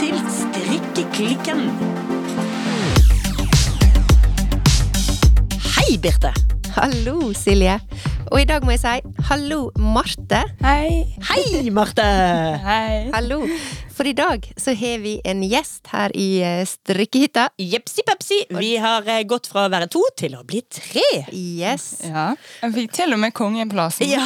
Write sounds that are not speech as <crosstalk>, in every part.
til Strikkeklikken. Hei, Birte. Hallo, Silje. Og i dag må jeg si hallo, Marte. Hei. Hei, Marte. Hei. Hallo. For i dag så har vi en gjest her i eh, strikkehytta. Jepsi pepsi. Vi har eh, gått fra å være to til å bli tre. Yes. Ja. Jeg fikk til og med kongeplassen. Ja.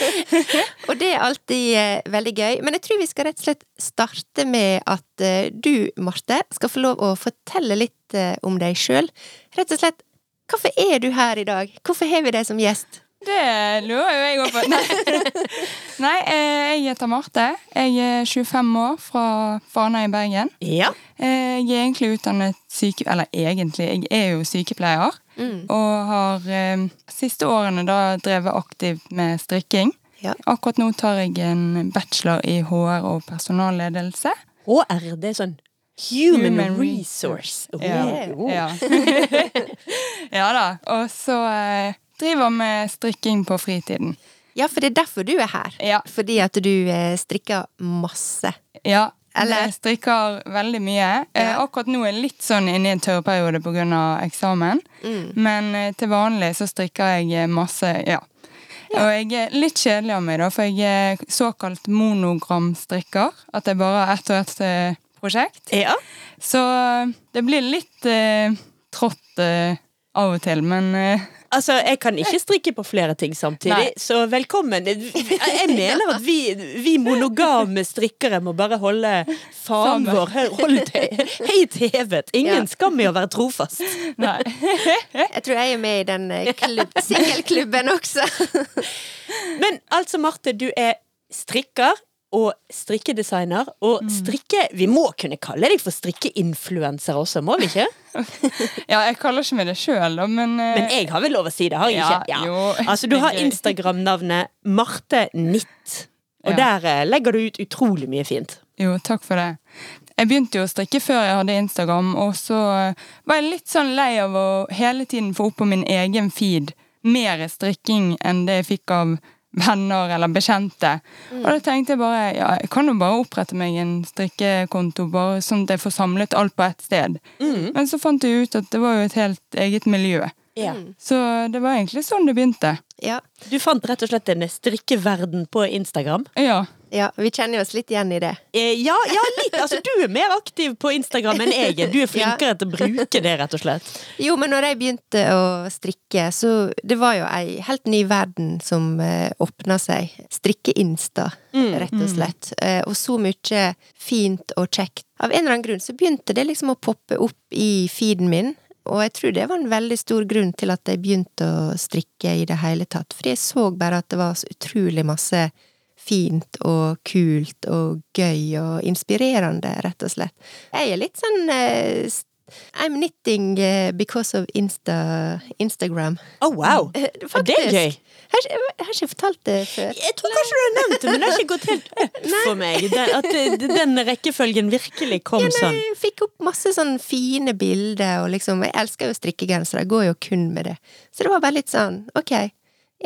<laughs> Og det er alltid eh, veldig gøy. Men jeg tror vi skal rett og slett starte med at du, Marte, skal få lov å fortelle litt om deg sjøl. Rett og slett, hvorfor er du her i dag? Hvorfor har vi deg som gjest? Det lurer jo jeg òg på. Nei, <laughs> Nei eh, jeg heter Marte. Jeg er 25 år fra Fana i Bergen. ja. Eh, Jeg er egentlig utdannet syke... Eller egentlig, jeg er jo sykepleier. Mm. Og har eh, siste årene da drevet aktivt med strikking. Ja. Akkurat nå tar jeg en bachelor i HR og personalledelse. HR, det er sånn Human, Human Resource. Ja. Oh. Ja. <laughs> ja da. Og så driver med strikking på fritiden. Ja, for det er derfor du er her. Ja. Fordi at du eh, strikker masse. Ja. Eller? Jeg strikker veldig mye. Eh, akkurat nå er jeg litt sånn inne i en tørrperiode pga. eksamen. Mm. Men eh, til vanlig så strikker jeg eh, masse, ja. Og jeg er litt kjedelig av meg, da, for jeg er såkalt monogramstrikker. At det bare er ett og ett eh, prosjekt. Ja. Så eh, det blir litt eh, trått eh, av og til, men eh, Altså, jeg kan ikke strikke på flere ting samtidig, Nei. så velkommen. <laughs> Jeg mener at vi, vi monogame strikkere må bare holde faen vår hold høyt hevet. Ingen Ja. skam i å være trofast. nei. <laughs> Jeg tror jeg er med i den eh, klubb, singelklubben også. <laughs> Men altså, Marte, du er strikker og strikkedesigner. Og strikke Vi må kunne kalle deg for strikkeinfluenser også, må vi ikke? <laughs> Ja, jeg kaller ikke meg det sjøl, men, uh... Men jeg har vel lov å si det, har jeg Ja, ikke? jo. Altså, du har. Instagram-navnet Marte Nitt. Og Ja. der eh, legger du ut utrolig mye fint. Jo, takk for det. Jeg begynte jo å strikke før jeg hadde Instagram, og så eh, var jeg litt sånn lei av å hele tiden få opp på min egen feed mer strikking enn det jeg fikk av venner eller bekjente. Og da tenkte jeg bare ja, jeg kan jo bare opprette meg en strikkekonto, bare sånn at jeg får samlet alt på ett sted. Men så fant jeg ut at det var jo et helt eget miljø. Ja. Så det var egentlig sånn det begynte. Ja, Du fant rett og slett en strikkeverden på Instagram. Ja. Ja, vi kjenner oss litt igjen i det. Eh, ja, ja, litt. Altså, du er mer aktiv på Instagram enn jeg er. Du er <laughs> flinkere til å bruke det, rett og slett. Jo, men når jeg begynte å strikke, så det var jo ei helt ny verden som eh, åpna seg. Strikke-insta, rett og slett. Eh, og så mye fint og kjekt. Av en eller annen grunn så begynte det liksom å poppe opp i feeden min. Og jeg tror det var en veldig stor grunn til at jeg begynte å strikke i det hele tatt. Fordi jeg så bare at det var så utrolig masse fint og kult og gøy og inspirerende, rett og slett. Jeg er litt sånn uh, I'm knitting eh, because of Insta, Instagram. Oh, wow. Faktisk. Det er gøy. Har jeg har ikke fortalt det før. Jeg tror kanskje du har nevnt det, men det har ikke gått helt opp <laughs> for meg. At eh, den rekkefølgen virkelig kom Ja, nei, sånn. Jeg fikk opp masse sånn fine bilder, og liksom Jeg elsker jo strikkegensere, jeg går jo kun med det. Så det var bare litt sånn, ok,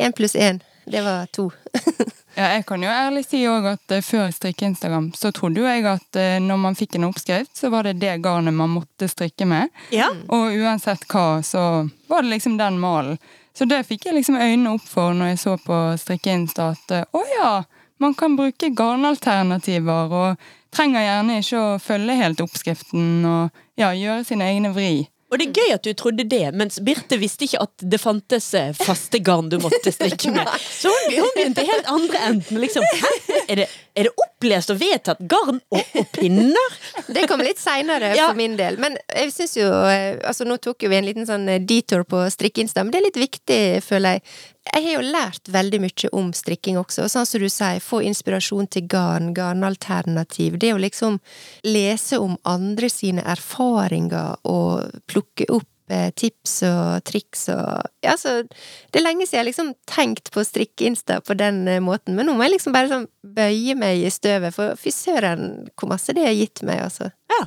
én pluss én, det var to. <laughs> Ja, jeg kan jo ærlig si òg at eh, før jeg strikket Instagram, så trodde jo jeg at eh, når man fikk en oppskrift, så var det det garnet man måtte strikke med. Ja. Og uansett hva, så var det liksom den malen. Så det fikk jeg liksom øynene opp for når jeg så på strikkeinsta at eh, å ja, man kan bruke garnalternativer, og trenger gjerne ikke å følge helt oppskriften og ja, gjøre sine egne vri. Og det er gøy at du trodde det, mens Birte visste ikke at det fantes eh, faste garn du måtte strikke med. Så hun, hun begynte helt andre enden. Liksom, Er det, er det opplest og vedtatt garn og, og pinner? Det kom litt seinere Ja. for min del. Men jeg syns jo eh, Altså, nå tok jo vi en liten sånn eh, detour på strikkeinsta, men det er litt viktig, føler jeg. Jeg har jo lært veldig mye om strikking også, sånn som du sier, få inspirasjon til garn, garnalternativ. Det å liksom lese om andre sine erfaringer og plukke opp eh, tips og triks og Ja, så Det er lenge siden jeg liksom tenkt på strikkeinsta på den eh, måten, men nå må jeg liksom bare sånn bøye meg i støvet, for fy søren hvor masse det har gitt meg, altså. Ja.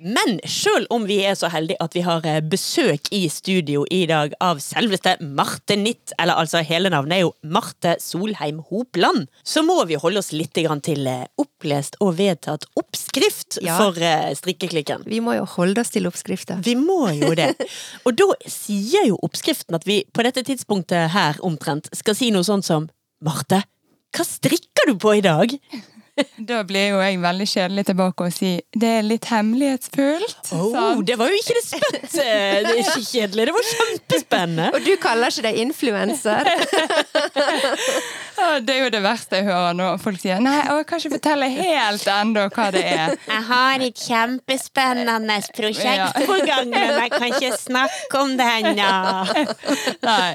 Men sjøl om vi er så heldige at vi har eh, besøk i studio i dag av selveste Marte Nitt, eller altså hele navnet er jo Marte Solheim Hopland, så må vi holde oss litt til eh, opplest og vedtatt oppskrift Ja. for eh, strikkeklikken. Vi må jo holde oss til oppskrifta. Vi må jo det. <laughs> Og da sier jo oppskriften at vi på dette tidspunktet her omtrent skal si noe sånt som Marte, hva strikker du på i dag? <laughs> Da blir jo jeg veldig kjedelig tilbake og si det er litt hemmelighetsfullt. Oh, sant? det var jo ikke det spøtt! <laughs> eh, Det er ikke kjedelig, det var kjempespennende. Og du kaller ikke deg influenser? <laughs> Ja, det er jo det verste jeg hører når folk sier nei, jeg kan ikke fortelle helt ennå hva det er. Jeg har et kjempespennende prosjekt på gang, men jeg kan ikke snakke om det ennå. Nei.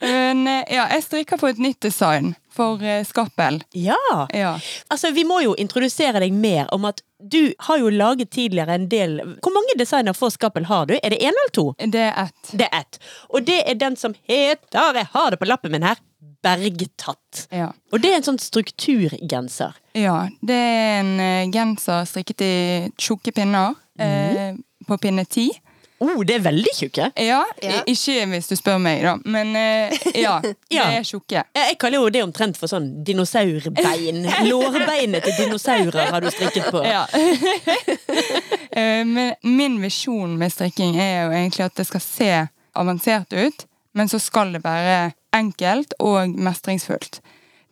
Men eh, ja, jeg strikker på et nytt design for eh, Skappel. Ja. Ja. Altså, vi må jo introdusere deg mer om at du har jo laget tidligere en del Hvor mange designer for Skappel har du? Er det én eller to? Det er ett. Det er ett. Og det er den som heter Jeg har det på lappen min her. Bergtatt. Ja. Og det er en sånn strukturgenser. ja. Det er en eh, genser strikket i tjukke pinner eh, på pinne ti. Oh, det er veldig tjukke. Ja, Ja. ikke hvis du spør meg, da. Men eh, ja, <laughs> det Ja. er tjukke. Jeg jeg kaller jo det omtrent for sånn dinosaurbein. <laughs> Lårbeinet til dinosaurer har du strikket på. Ja. <laughs> Eh, men min visjon med strikking er jo egentlig at det skal se avansert ut, men så skal det være enkelt og mestringsfullt.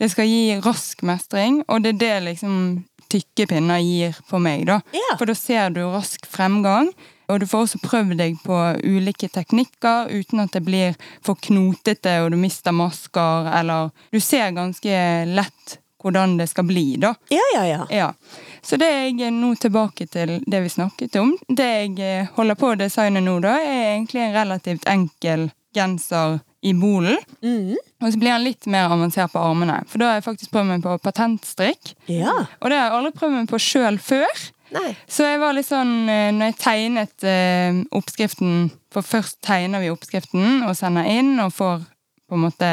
Det skal gi rask mestring, og det er det liksom tykke pinner gir for meg. da. Ja. For da ser du rask fremgang, og du får også prøvd deg på ulike teknikker uten at det blir for knotete og du mister masker, eller Du ser ganske lett hvordan det skal bli, da. Ja, ja, ja. Ja. Så det jeg nå tilbake til det vi snakket om. Det jeg eh, holder på å designe nå, da, er egentlig en relativt enkel genser i molen. Mm. Og så blir han litt mer avansert på armene. For da har jeg faktisk prøvd meg på patentstrikk. ja. Og det har jeg aldri prøvd meg på sjøl før. Nei. Så jeg var litt sånn eh, Når jeg tegnet eh, oppskriften For først tegner vi oppskriften og sender inn og får på en måte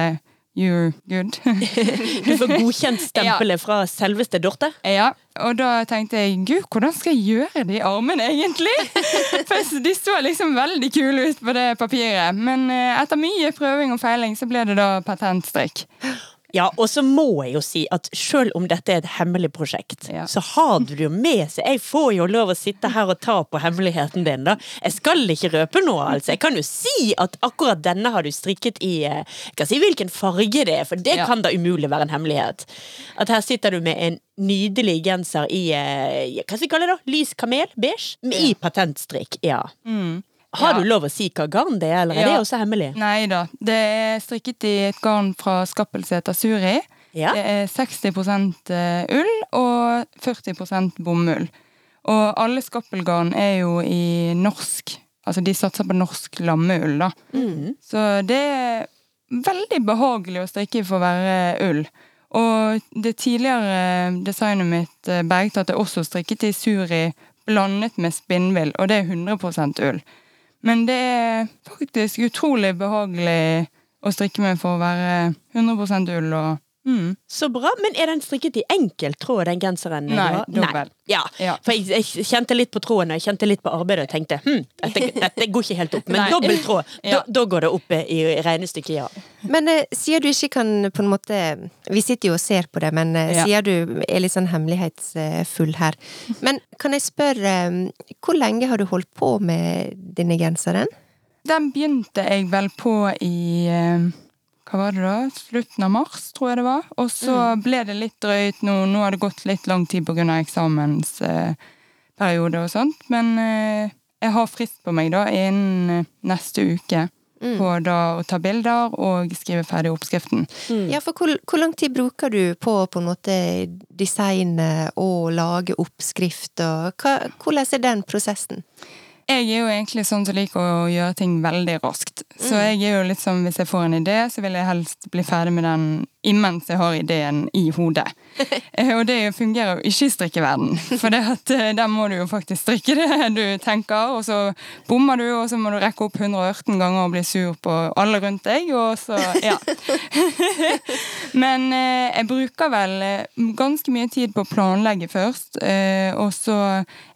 You're good. <laughs> Du får godkjent <laughs> stempelet fra selveste Dorte. Ja, og da tenkte jeg gud, hvordan skal jeg gjøre de armene egentlig? <laughs> For de så liksom veldig kule ut på det papiret. Men eh, etter mye prøving og feiling så ble det da patentstrikk. Ja, og så må jeg jo si at selv om dette er et hemmelig prosjekt, Ja. så har du det jo med seg. Jeg får jo lov å sitte her og ta på hemmeligheten din, da. Jeg skal ikke røpe noe, altså. Jeg kan jo si at akkurat denne har du strikket i eh, Jeg kan si hvilken farge det er, for det Ja. kan da umulig være en hemmelighet. At her sitter du med en nydelig genser i eh, hva skal vi kalle det da? Lys kamel? Beige? I patentstrikk, ja. Har Ja. du lov å si hva garn det er, eller er det også hemmelig? Nei da. Det er strikket i et garn fra Skappelseter Suri. Ja. Det er 60% ull og 40% bomull. Og alle skappelgarn er jo i norsk. Altså de satser på norsk lammeull, da. Så det er veldig behagelig å strikke for å være ull. Og det tidligere designet mitt, eh, Bergtatt, er også strikket i suri blandet med spinnvill, og det er 100% ull. Men det er faktisk utrolig behagelig å strikke med for å være 100% ull og mm. Så bra. Men er den strikket i enkel tråd, den genseren? Nei, dobbel. Ja, Ja. for jeg, jeg kjente litt på tråden, og jeg kjente litt på arbeidet, og tenkte hm, dette, <laughs> dette går ikke helt opp. Men dobbel tråd, <laughs> da, Ja. da går det opp i regnestykket, ja. Men uh, sier du ikke kan på en måte Vi sitter jo og ser på det, men uh, Ja. sier du er litt sånn hemmelighetsfull her. Men kan jeg spørre, um, hvor lenge har du holdt på med denne genseren? Den begynte jeg vel på i eh, hva var det da? Slutten av mars, tror jeg det var. Og så ble det litt drøyt nå. Nå har det gått litt lang tid pga. eksamensperiode og sånt. Men eh, jeg har frist på meg da innen eh, neste uke på da å ta bilder og skrive ferdig oppskriften. Ja, for hvor, hvor lang tid bruker du på på en måte designe og lage oppskrift, og hva, hvordan er den prosessen? Jeg er jo egentlig sånn som liker å gjøre ting veldig raskt. Så jeg er jo litt sånn, hvis jeg får en idé, så vil jeg helst bli ferdig med den imens jeg har ideen i hodet. <laughs> Eh, og det fungerer jo ikke i strikkeverden. For eh, der må du jo faktisk strikke det du tenker, og så bommer du, og så må du rekke opp 118 ganger og bli sur på alle rundt deg, og så ja. <laughs> Men eh, jeg bruker vel ganske mye tid på å planlegge først. Og så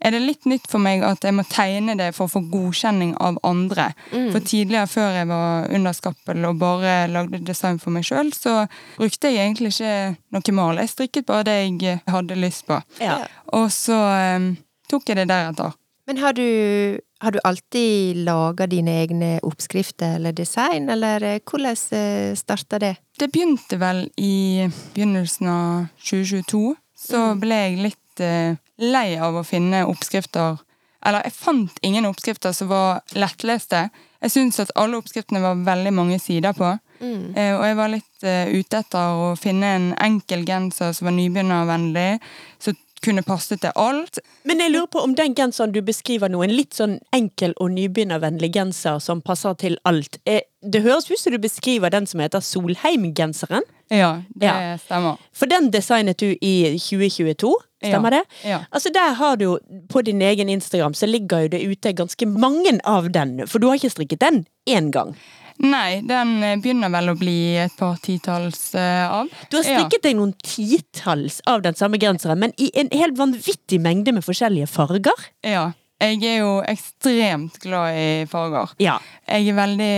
er det litt nytt for meg at jeg må tegne det for å få godkjenning av andre. For tidligere, før jeg var under skappel og bare lagde design for meg sjøl, så brukte jeg egentlig ikke noe mal. Jeg strikket bare det jeg hadde lyst på. Ja. Og så um, tok jeg det deretter. Men har du, har du alltid laga dine egne oppskrifter eller design, eller eh, hvordan eh, starta det? Det begynte vel i begynnelsen av 2022. Så ble jeg litt uh, lei av å finne oppskrifter Eller jeg fant ingen oppskrifter som var lettleste. Jeg syntes at alle oppskriftene var veldig mange sider på. Eh, og jeg var litt eh, ute etter å finne en enkel genser som var nybegynnervennlig, som kunne passe til alt. Men jeg lurer på om den genseren du beskriver nå, en litt sånn enkel og nybegynnervennlig genser som passer til alt. Eh, Det høres ut som du beskriver den som heter Solheim-genseren. Ja, det Ja. stemmer. For den designet du i 2022, stemmer Ja. det? Ja. Altså der har du jo, På din egen Instagram så ligger jo det ute ganske mange av den, for du har ikke strikket den én gang. Nei, den eh, begynner vel å bli et par titalls eh, av. Du har strikket deg noen titalls av den samme genseren, men i en helt vanvittig mengde med forskjellige farger. Ja. Jeg er jo ekstremt glad i farger. Ja. Jeg er veldig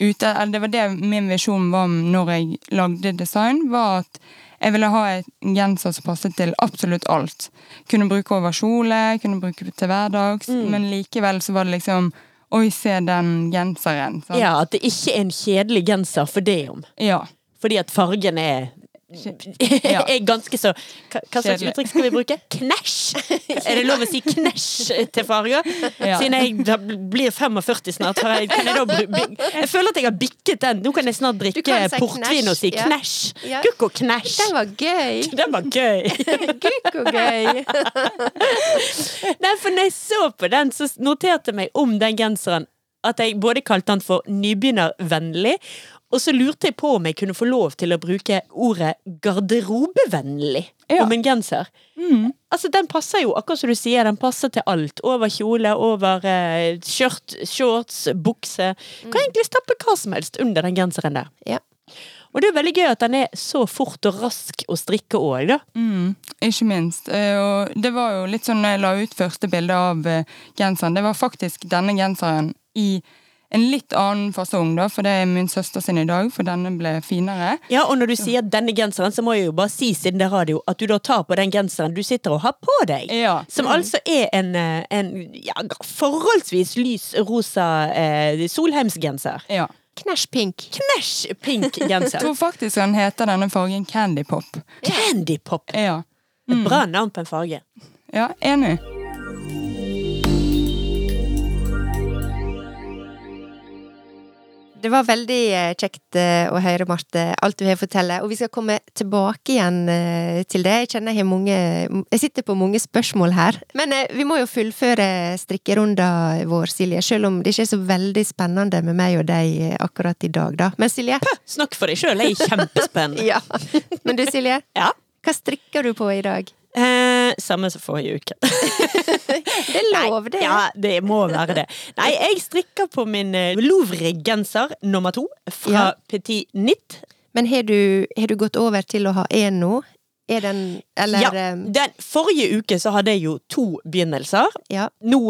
ute Det var det min visjon var når jeg lagde design, var at jeg ville ha en genser som passet til absolutt alt. Kunne bruke over kjole, kunne bruke til hverdags, Mm. men likevel så var det liksom Oi, se den genseren. sant? ja, at det ikke er en kjedelig genser for det om. ja. Fordi at fargen er. <laughs> er ganske så Hva, hva slags uttrykk skal vi bruke? Knæsj! Er det lov å si knæsj til farger? Ja. Siden jeg blir 45 snart, har jeg, kan jeg da Jeg føler at jeg har bikket den. Nå kan jeg snart drikke si portvin og si knæsj, ja. knæsj. Ja. Gukk og knæsj. Den var gøy! <laughs> Den var gøy. <laughs> Gukk og gøy! Nei, for når jeg så på den, så noterte jeg meg om den genseren at jeg både kalte den for nybegynnervennlig, og så lurte jeg på om jeg kunne få lov til å bruke ordet garderobevennlig Ja. om en genser. Altså, den passer jo, akkurat som du sier, den passer til alt. Over kjole, over eh, skjørt, shorts, bukse. Kan egentlig stappe hva som helst under den genseren der. Ja. Og det er veldig gøy at den er så fort og rask å strikke òg, da. Mm, ikke minst. Eh, Og det var jo litt sånn når jeg la ut første bilde av eh, genseren. Det var faktisk denne genseren i en litt annen fasong, da, for det er min søster sin i dag, for denne ble finere. Ja, og når du sier denne genseren, så må jeg jo bare si siden det er radio, at du da tar på den genseren du sitter og har på deg. Ja. Som altså er en, eh, en ja, forholdsvis lys rosa eh, Solheimsgenser. Ja. Knæsj pink. Knæsj pink <laughs> Jeg tror faktisk han heter denne fargen Candy Pop. Candy Pop. Ja. Et bra navn på en farge. ja, enig. Det var veldig eh, kjekt eh, å høre, Marte, alt du har å fortelle. Og vi skal komme tilbake igjen eh, til det. Jeg kjenner jeg har mange Jeg sitter på mange spørsmål her. Men vi må jo fullføre strikkerunda vår, Silje. Selv om det ikke er så veldig spennende med meg og deg akkurat i dag, da. Men Silje? Snakk for deg sjøl, jeg er kjempespennende. <laughs> Ja. Men du, Silje? Ja. Hva strikker du på i dag? Samme som forrige uke. <laughs> Det er lov, det. Ja, det må være det. Nei, jeg strikker på min eh, Louvre-genser nummer to fra Ja. Petit Nitt. Men har du, har du gått over til å ha én nå? Er den Eller ja, eh, den forrige uke så hadde jeg jo to begynnelser. ja. Nå,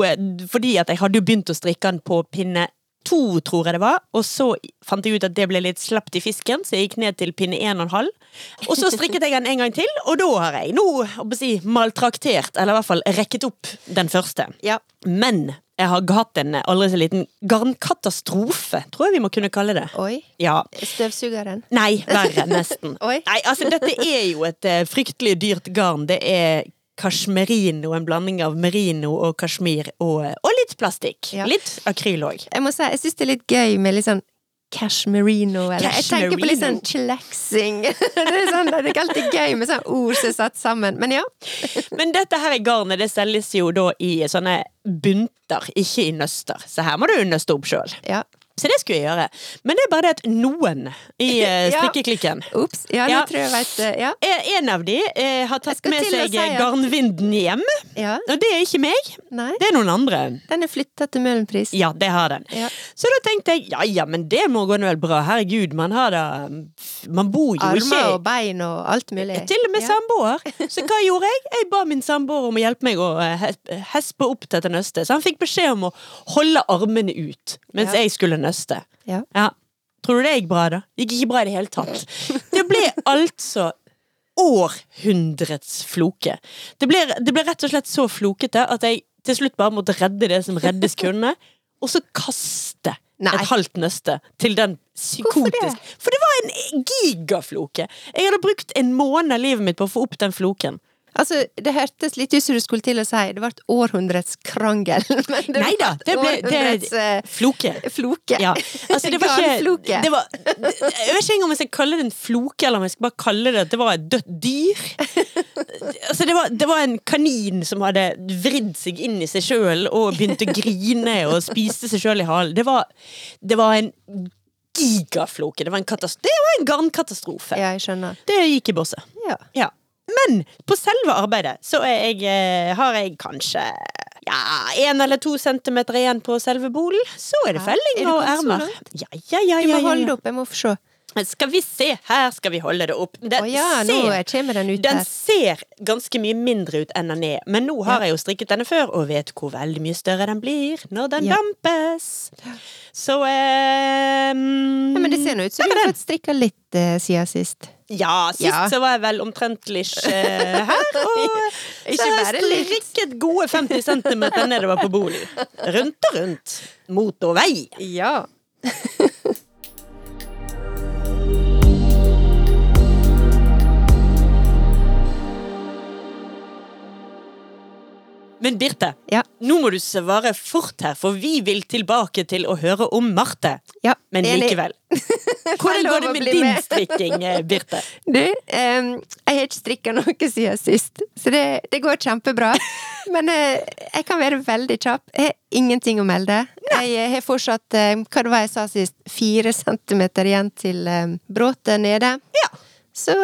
fordi at jeg hadde jo begynt å strikke den på pinne to, tror jeg det var. Og så fant jeg ut at det ble litt slapt i fisken, så jeg gikk ned til pinne en og en halv. Og så strikket jeg den en gang til, og da har jeg nå si, maltraktert, eller i hvert fall rekket opp den første. ja. Men jeg har hatt en aldri så liten garnkatastrofe, tror jeg vi må kunne kalle det. Oi. Ja. Støvsugeren. Nei, verre, nesten. <laughs> Oi. Nei, altså dette er jo et eh, fryktelig dyrt garn. Det er kasjmerino, en blanding av merino og kasjmir, og, og litt plastikk. Ja. Litt akryl òg. Jeg må si, jeg syns det er litt gøy med litt sånn cashmerino, eller Jeg tenker på litt sånn chillaxing. <laughs> det, er sånn, det er ikke alltid gøy med sånne ord som er satt sammen. Men ja. Men dette her garnet det selges jo da i sånne bunter, ikke i nøster. Så her må du nøste opp sjøl. ja. Så det skulle jeg gjøre. Men det er bare det at noen i <laughs> Ja. strikkeklikken Ops. Ja, Ja. tror jeg vet eh, Ja. eh, En av de har tatt med seg si ja. garnvinden hjem. ja. Og det er ikke meg, Nei. det er noen andre. Den er flytta til Møhlenpris. Ja, det har den. Så da tenkte jeg ja ja, men det må gå vel bra. Herregud, man har da Man bor jo Armer ikke og bein og alt mulig. Til og med samboer. <laughs> Så hva gjorde jeg? Jeg ba min samboer om å hjelpe meg å hespe opp dette nøstet. Så han fikk beskjed om å holde armene ut mens jeg skulle nøste. Ja. Ja. Tror du det gikk bra, da? Gikk ikke bra i det hele tatt. Det ble altså århundrets floke. Det ble, det ble rett og slett så flokete at jeg til slutt bare måtte redde det som reddes kunne, og så kaste Nei. et halvt nøste til den psykotiske For det var en gigafloke! Jeg hadde brukt en måned av livet mitt på å få opp den floken. Altså, det hørtes litt ut som du skulle til å si det ble århundrets krangel. <laughs> Men det Nei da, det ble det, århundrets eh, floke. floke. Ja, altså det var ikke det var, Jeg vet ikke engang om jeg skal kalle det en floke, eller om jeg skal bare kalle det at det var et dødt dyr. Altså det var, det var en kanin som hadde vridd seg inn i seg sjøl og begynte å grine og spiste seg sjøl i halen. Det var, det var en gigafloke. Det var en, det var en garnkatastrofe. Ja. Det gikk i bosset. Ja. Ja. Men på selve arbeidet så jeg, eh, har jeg kanskje ja, én eller to centimeter igjen på selve bolen. Så er det felling og ermer. Ja, ja, ja, Du må holde det opp, jeg må få se. Skal vi se, her skal vi holde det opp. Den, oh ja, ser, den ut den ser ganske mye mindre ut enn den er, men nå har jeg jo strikket denne før, og vet hvor veldig mye større den blir når den Ja. dampes. Så eh, Ja, men det ser nå ut som du har fått strikka litt, eh, siden sist. Ja, sist Ja. så var jeg vel omtrentlig eh, her, <laughs> og så har jeg strikket gode 50 cm nedover på bolig. Rundt og rundt. Motorvei. Ja. Men Birte, Ja. nå må du svare fort her, for vi vil tilbake til å høre om Marte. ja. Men likevel. <laughs> <laughs> Hvordan går det med din med. strikking, eh, Birte? <laughs> Du, um, jeg har ikke strikka noe siden sist, så det, det går kjempebra. <laughs> Men uh, jeg kan være veldig kjapp. Jeg har ingenting å melde. Jeg eh, har fortsatt, uh, hva det var jeg sa sist, fire centimeter igjen til um, bråtet nede. Ja, Så,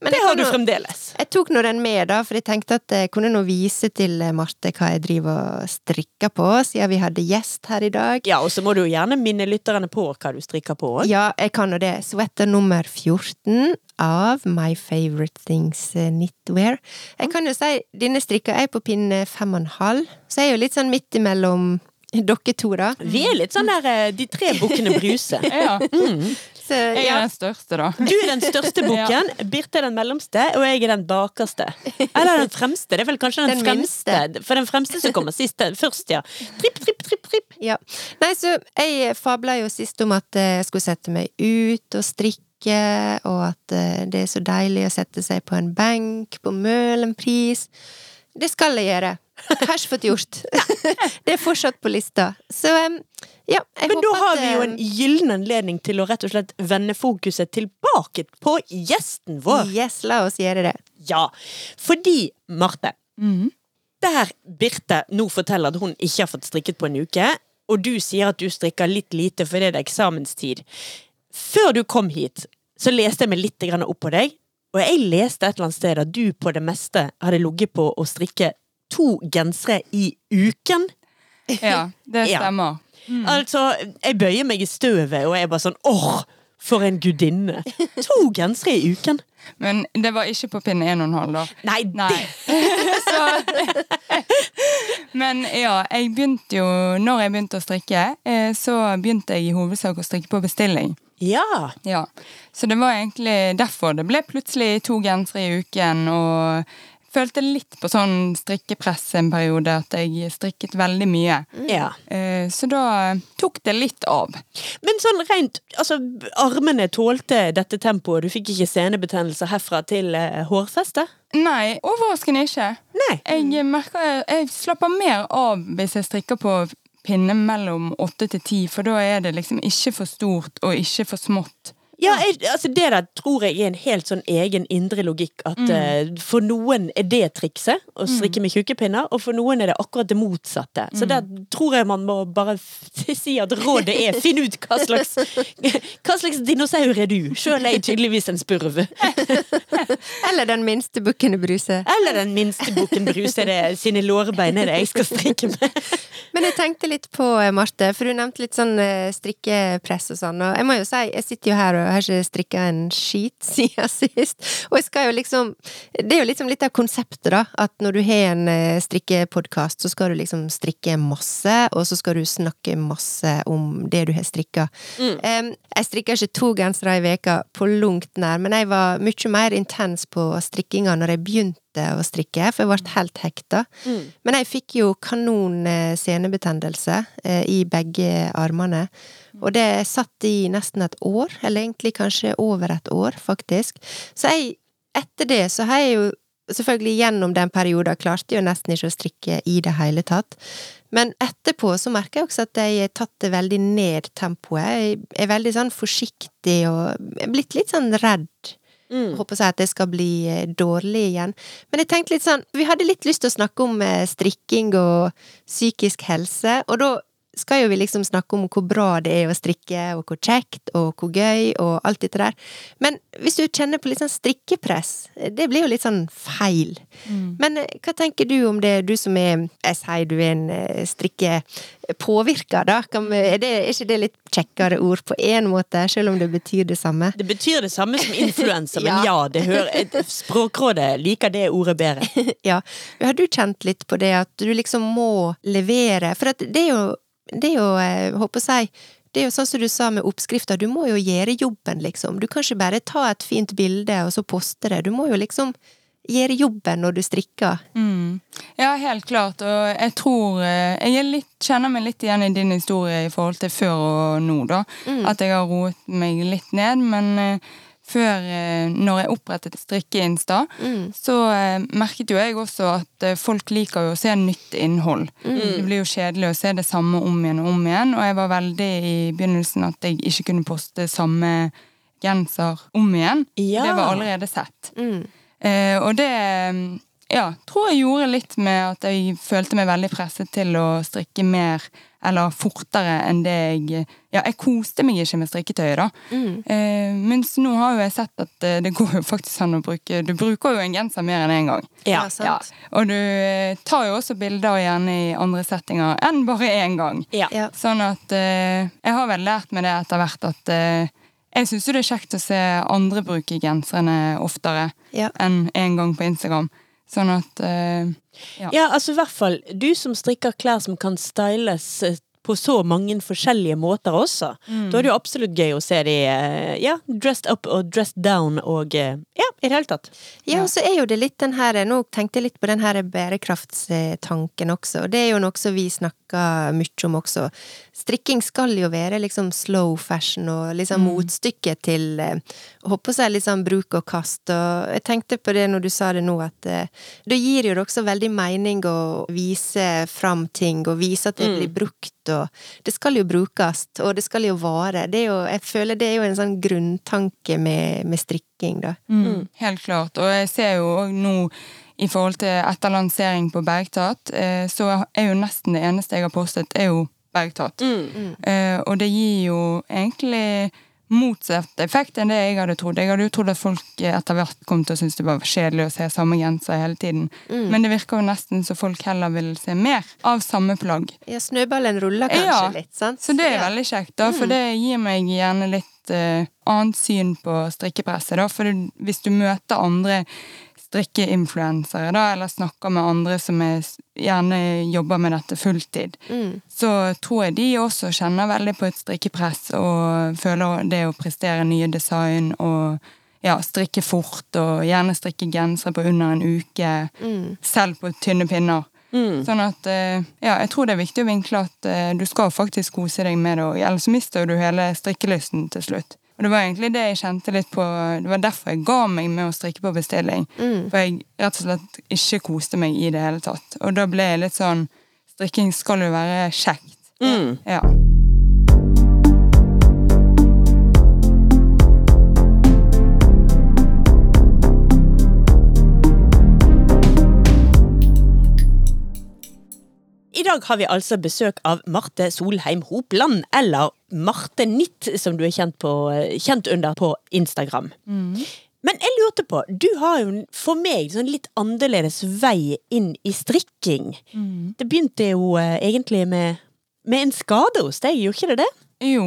men det har du nå- fremdeles. Jeg tok nå den med, da, for jeg tenkte at jeg kunne nå vise til eh, Marte hva jeg driver og strikker på, siden vi hadde gjest her i dag. Ja, og så må du jo gjerne minne lytterne på hva du strikker på òg. Ja, jeg kan jo det. Sweater nummer 14 av My Favorite Things eh, Knitwear. Jeg kan jo si, denne strikka er på pinne fem og en halv, så jeg er jo litt sånn midt imellom <laughs> dere to, da. Vi er litt sånn der eh, De tre bukkene Bruse. <laughs> Ja. Så Jeg er ja, den største, da. Du er den største <laughs> bukken, Birte er den mellomste, og jeg er den bakerste. Eller den fremste. Det er vel kanskje den, Den fremste. For den fremste som kommer sist, eh, først, ja. Tripp, tripp, tripp, tripp. ja. Nei, så jeg fabla jo sist om at eh, jeg skulle sette meg ut og strikke, og at eh, det er så deilig å sette seg på en benk på Møhlenpris. Det skal jeg gjøre. Har ikke fått gjort. <laughs> det er fortsatt på lista. Så em, ja, jeg Men da har at, vi jo en gyllen anledning til å rett og slett vende fokuset tilbake på gjesten vår. Yes, la oss gjøre det. Ja, fordi, Marte, Mhm. der Birte nå forteller at hun ikke har fått strikket på en uke, og du sier at du strikker litt lite fordi det er eksamenstid. Før du kom hit, så leste jeg meg litt opp på deg, og jeg leste et eller annet sted at du på det meste hadde ligget på å strikke to gensere i uken. Ja, det Ja. Stemmer. Altså, jeg bøyer meg i støvet, og jeg er bare sånn åh, for en gudinne! <laughs> To gensere i uken. Men det var ikke på pinne 1,5, da. Nei, Nei. <laughs> så, men ja, jeg begynte jo Når jeg begynte å strikke, eh, så begynte jeg i hovedsak å strikke på bestilling. Ja. Ja, Så det var egentlig derfor det ble plutselig to gensere i uken. Og følte litt på sånn strikkepress en periode, at jeg strikket veldig mye. ja. Eh, Så da tok det litt av. Men sånn rent Altså, armene tålte dette tempoet? Du fikk ikke senebetennelse herfra til eh, hårfestet? Nei, overraskende ikke. Nei. Jeg merker jeg slapper mer av hvis jeg strikker på pinne mellom åtte til ti, for da er det liksom ikke for stort og ikke for smått. Ja, jeg, altså Det der tror jeg er en helt sånn egen indre logikk. At eh, for noen er det trikset, å strikke med tjukke pinner, og for noen er det akkurat det motsatte. Så der tror jeg man må bare si at rådet er finn ut hva slags <laughs> Hva slags dinosaur er du? Sjøl er jeg tydeligvis en spurv. Eller den minste bukken Bruse. Eller den minste bukken Bruse er sine lårbein er det jeg skal strikke med. Men jeg tenkte litt på, eh, Marte, for du nevnte litt sånn eh, strikkepress og sånn, og jeg må jo si, jeg sitter jo her og har ikke strikka en skit <laughs> siden sist, og jeg skal jo liksom Det er jo liksom litt av konseptet, da, at når du har en eh, strikkepodkast, så skal du liksom strikke masse, og så skal du snakke masse om det du har strikka. Em, jeg strikka ikke to gensere i veka på langt nær, men jeg var mye mer intens på strikkinga når jeg begynte å strikke, for jeg ble helt hekta. Men jeg fikk jo kanon eh, senebetennelse eh, i begge armene. Og det satt i nesten et år, eller egentlig kanskje over et år, faktisk. Så jeg, etter det så har jeg jo selvfølgelig gjennom den perioden klarte jeg jo nesten ikke å strikke i det hele tatt. Men etterpå så merker jeg også at jeg har tatt det veldig ned tempoet. Jeg er veldig sånn forsiktig og er blitt litt sånn redd. Mm. Håper jeg at det skal bli eh, dårlig igjen. Men jeg tenkte litt sånn Vi hadde litt lyst til å snakke om eh, strikking og psykisk helse, og da skal jo vi liksom snakke om hvor bra det er å strikke, og hvor kjekt, og hvor gøy, og alt dette der. Men hvis du kjenner på litt sånn strikkepress, det blir jo litt sånn feil. Men eh, hva tenker du om det, du som er Jeg sier du er en eh, strikkepåvirker, da. Er, det, er ikke det litt kjekkere ord på én måte, selv om det betyr det samme? Det betyr det samme som influenser, <laughs> men Ja. det hører, Språkrådet liker det ordet bedre. <laughs> Ja. Har du kjent litt på det at du liksom må levere? For det er jo, det er jo, eh, håper jeg det er jo sånn som du sa med oppskrifter, du må jo gjøre jobben, liksom. Du kan ikke bare ta et fint bilde og så poste det. Du må jo liksom gjøre jobben når du strikker. Mm. Ja, helt klart. Og jeg tror eh, Jeg litt, kjenner meg litt igjen i din historie i forhold til før og nå, da. At jeg har roet meg litt ned. Men eh, før, eh, når jeg opprettet Strikke-Insta, så eh, merket jo jeg også at eh, folk liker jo å se nytt innhold. Det blir jo kjedelig å se det samme om igjen og om igjen. Og jeg var veldig i begynnelsen at jeg ikke kunne poste samme genser om igjen. Ja. Det var allerede sett. Mm. Eh, og det ja, tror jeg gjorde litt med at jeg følte meg veldig presset til å strikke mer eller fortere enn det jeg Ja, jeg koste meg ikke med strikketøyet, da. Mm. Eh, mens nå har jo jeg sett at eh, det går jo faktisk an å bruke Du bruker jo en genser mer enn én en gang. Ja. Ja, sant. Og du eh, tar jo også bilder gjerne i andre settinger enn bare én gang. Ja. Ja. Sånn at eh, Jeg har vel lært meg det etter hvert at eh, jeg syns jo det er kjekt å se andre bruke genserne oftere Ja. enn én gang på Instagram. Sånn at eh, Ja. Ja, altså i hvert fall du som strikker klær som kan styles eh, på så mange forskjellige måter også. Da er det jo absolutt gøy å se de eh, ja, dressed up og dressed down og eh, ja, i det hele tatt. Ja, og så er jo det litt den her Nå tenkte jeg litt på den her bærekraftstanken også, og det er jo noe som vi snakker mye om også. Strikking skal jo være liksom slow fashion og liksom motstykket til eh, Håper jeg liksom bruk og kast, og jeg tenkte på det når du sa det nå, at da gir jo det også veldig mening å vise fram ting, og vise at det blir brukt, og det skal jo brukes, og det skal jo vare. Det er jo, jeg føler det er jo en sånn grunntanke med, med strikking, da. Mm, helt klart. Og jeg ser jo òg nå i forhold til etter lansering på Bergtatt, eh, så er jo nesten det eneste jeg har postet, er jo Bergtatt. Mm. og det gir jo egentlig motsatt effekt enn det jeg hadde trodd. Jeg hadde jo trodd at folk etter hvert kom til å synes det var kjedelig å se samme genser hele tiden. Men det virker jo nesten så folk heller vil se mer av samme plagg. Ja, snøballen ruller kanskje Ja, litt, sant? Så det er ja. veldig kjekt, da, for det gir meg gjerne litt uh, annet syn på strikkepresset. Da. For hvis du møter andre strikkeinfluensere, da, eller snakker med andre som er, gjerne jobber med dette fulltid, Mm. så tror jeg de også kjenner veldig på et strikkepress og føler det å prestere nye design og ja, strikke fort og gjerne strikke gensere på under en uke, Mm. selv på tynne pinner. Sånn at, eh, ja, jeg tror det er viktig å vinkle at eh, du skal faktisk kose deg med det, ellers mister du hele strikkelysten til slutt. Og det var egentlig det jeg kjente litt på, det var derfor jeg ga meg med å strikke på bestilling. For jeg rett og slett ikke koste meg i det hele tatt. Og da ble jeg litt sånn, strikking skal jo være kjekt. Mm. Ja. I dag har vi altså besøk av Marte Solheim Hopland, eller Marte Nitt, som du er kjent, på, kjent under på Instagram. Men jeg lurte på, du har jo for meg sånn litt annerledes vei inn i strikking. Det begynte jo eh, egentlig med, med en skade hos deg, gjorde ikke det det? Jo,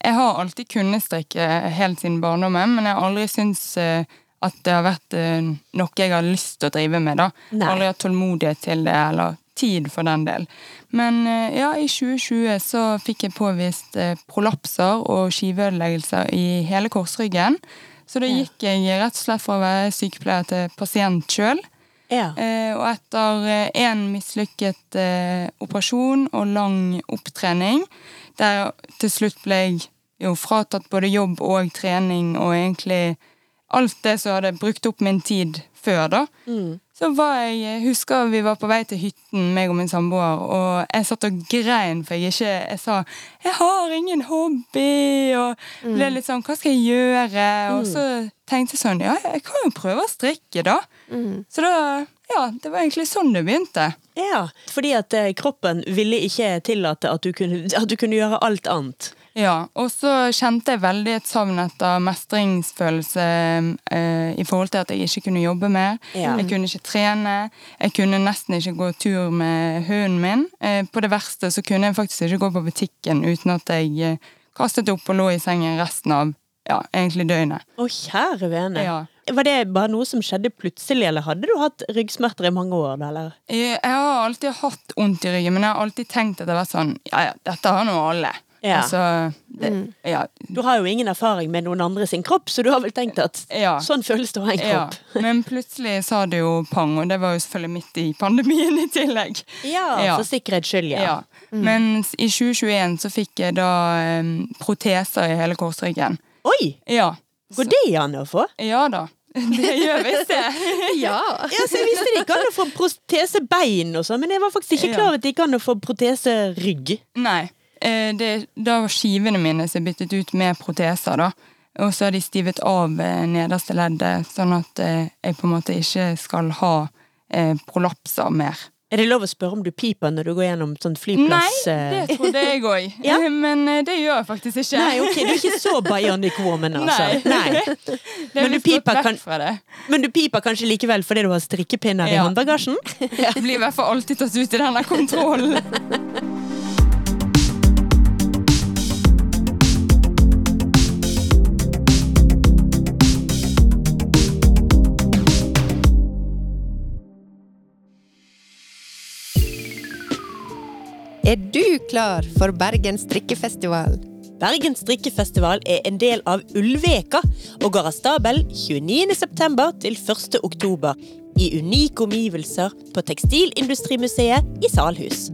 jeg har alltid kunnet strikke helt siden barndommen, men jeg har aldri syntes eh, at det har vært eh, noe jeg har lyst til å drive med. da. Nei. Aldri hatt tålmodighet til det, eller tid for den del. Men eh, ja, i 2020 så fikk jeg påvist eh, prolapser og skiveødeleggelser i hele korsryggen. Så da gikk jeg rett og slett fra å være sykepleier til pasient sjøl. Ja. Eh, og etter én mislykket operasjon og lang opptrening, der til slutt ble jeg jo fratatt både jobb og trening og egentlig alt det som hadde brukt opp min tid før, da. Så var jeg, husker vi var på vei til hytten, meg og min samboer, og jeg satt og grein for jeg ikke Jeg sa 'jeg har ingen hobby', og ble litt sånn 'hva skal jeg gjøre?' Og så tenkte jeg sånn 'ja, jeg kan jo prøve å strikke', da. Så da Ja, det var egentlig sånn det begynte. ja. Fordi at eh, kroppen ville ikke tillate at du kunne, at du kunne gjøre alt annet. Ja, og så kjente jeg veldig et savn etter mestringsfølelse eh, i forhold til at jeg ikke kunne jobbe mer. Ja. Jeg kunne ikke trene. Jeg kunne nesten ikke gå tur med hunden min. Eh, på det verste så kunne jeg faktisk ikke gå på butikken uten at jeg eh, kastet opp og lå i sengen resten av ja, egentlig døgnet. Å, kjære vene. Ja. Var det bare noe som skjedde plutselig, eller hadde du hatt ryggsmerter i mange år? Eller? Jeg, jeg har alltid hatt vondt i ryggen, men jeg har alltid tenkt at det har vært sånn Ja, ja, dette har nå alle. Ja. Altså, det, ja, Du har jo ingen erfaring med noen andre sin kropp, så du har vel tenkt at Ja. sånn føles det å ha en Ja, kropp. <laughs> men plutselig sa det jo pang, og det var jo selvfølgelig midt i pandemien i tillegg. Ja, Ja. for sikkerhets skyld, ja. Ja. Men i 2021 så fikk jeg da um, proteser i hele korsryggen. Oi! Ja. Går det an å få? Ja da. Det gjør visst det. <laughs> Ja. Ja, så Jeg visste det gikk an å få protesebein og sånn, men jeg var faktisk ikke klar over at det gikk an å få proteserygg. Nei. Eh, Det, da var skivene mine som byttet ut med proteser, da. Og så har de stivet av eh, nederste leddet, sånn at eh, jeg på en måte ikke skal ha eh, prolapser mer. Er det lov å spørre om du piper når du går gjennom sånn Nei, flyplass? Nei, det trodde jeg òg. <laughs> Ja. <laughs> Men det gjør jeg faktisk ikke. Nei, ok, du er ikke så bionic woman, altså. Nei. <laughs> Men Det er du piper kan- det. Men du piper kanskje likevel fordi du har strikkepinner i Ja. Det blir i hvert fall alltid tatt ut i denne kontrollen. Er du klar for Bergen strikkefestival? Bergen strikkefestival er en del av Ullveka og går av stabel 29.9. til 1.10. i unike omgivelser på Tekstilindustrimuseet i Salhus.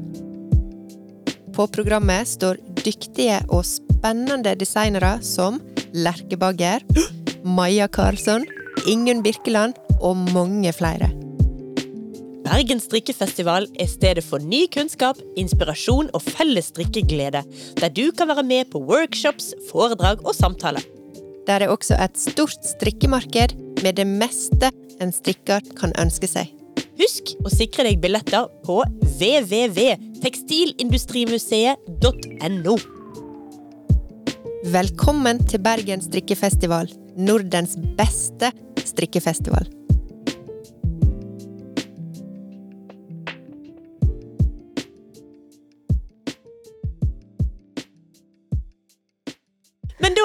På programmet står dyktige og spennende designere som Lerke Bagger, <gasps> Maja Karlsson, Ingunn Birkeland og mange flere. Bergen strikkefestival er stedet for ny kunnskap, inspirasjon og felles strikkeglede, der du kan være med på workshops, foredrag og samtaler. Der er også et stort strikkemarked med det meste en strikker kan ønske seg. Husk å sikre deg billetter på www.tekstilindustrimuseet.no. Velkommen til Bergen strikkefestival, Nordens beste strikkefestival.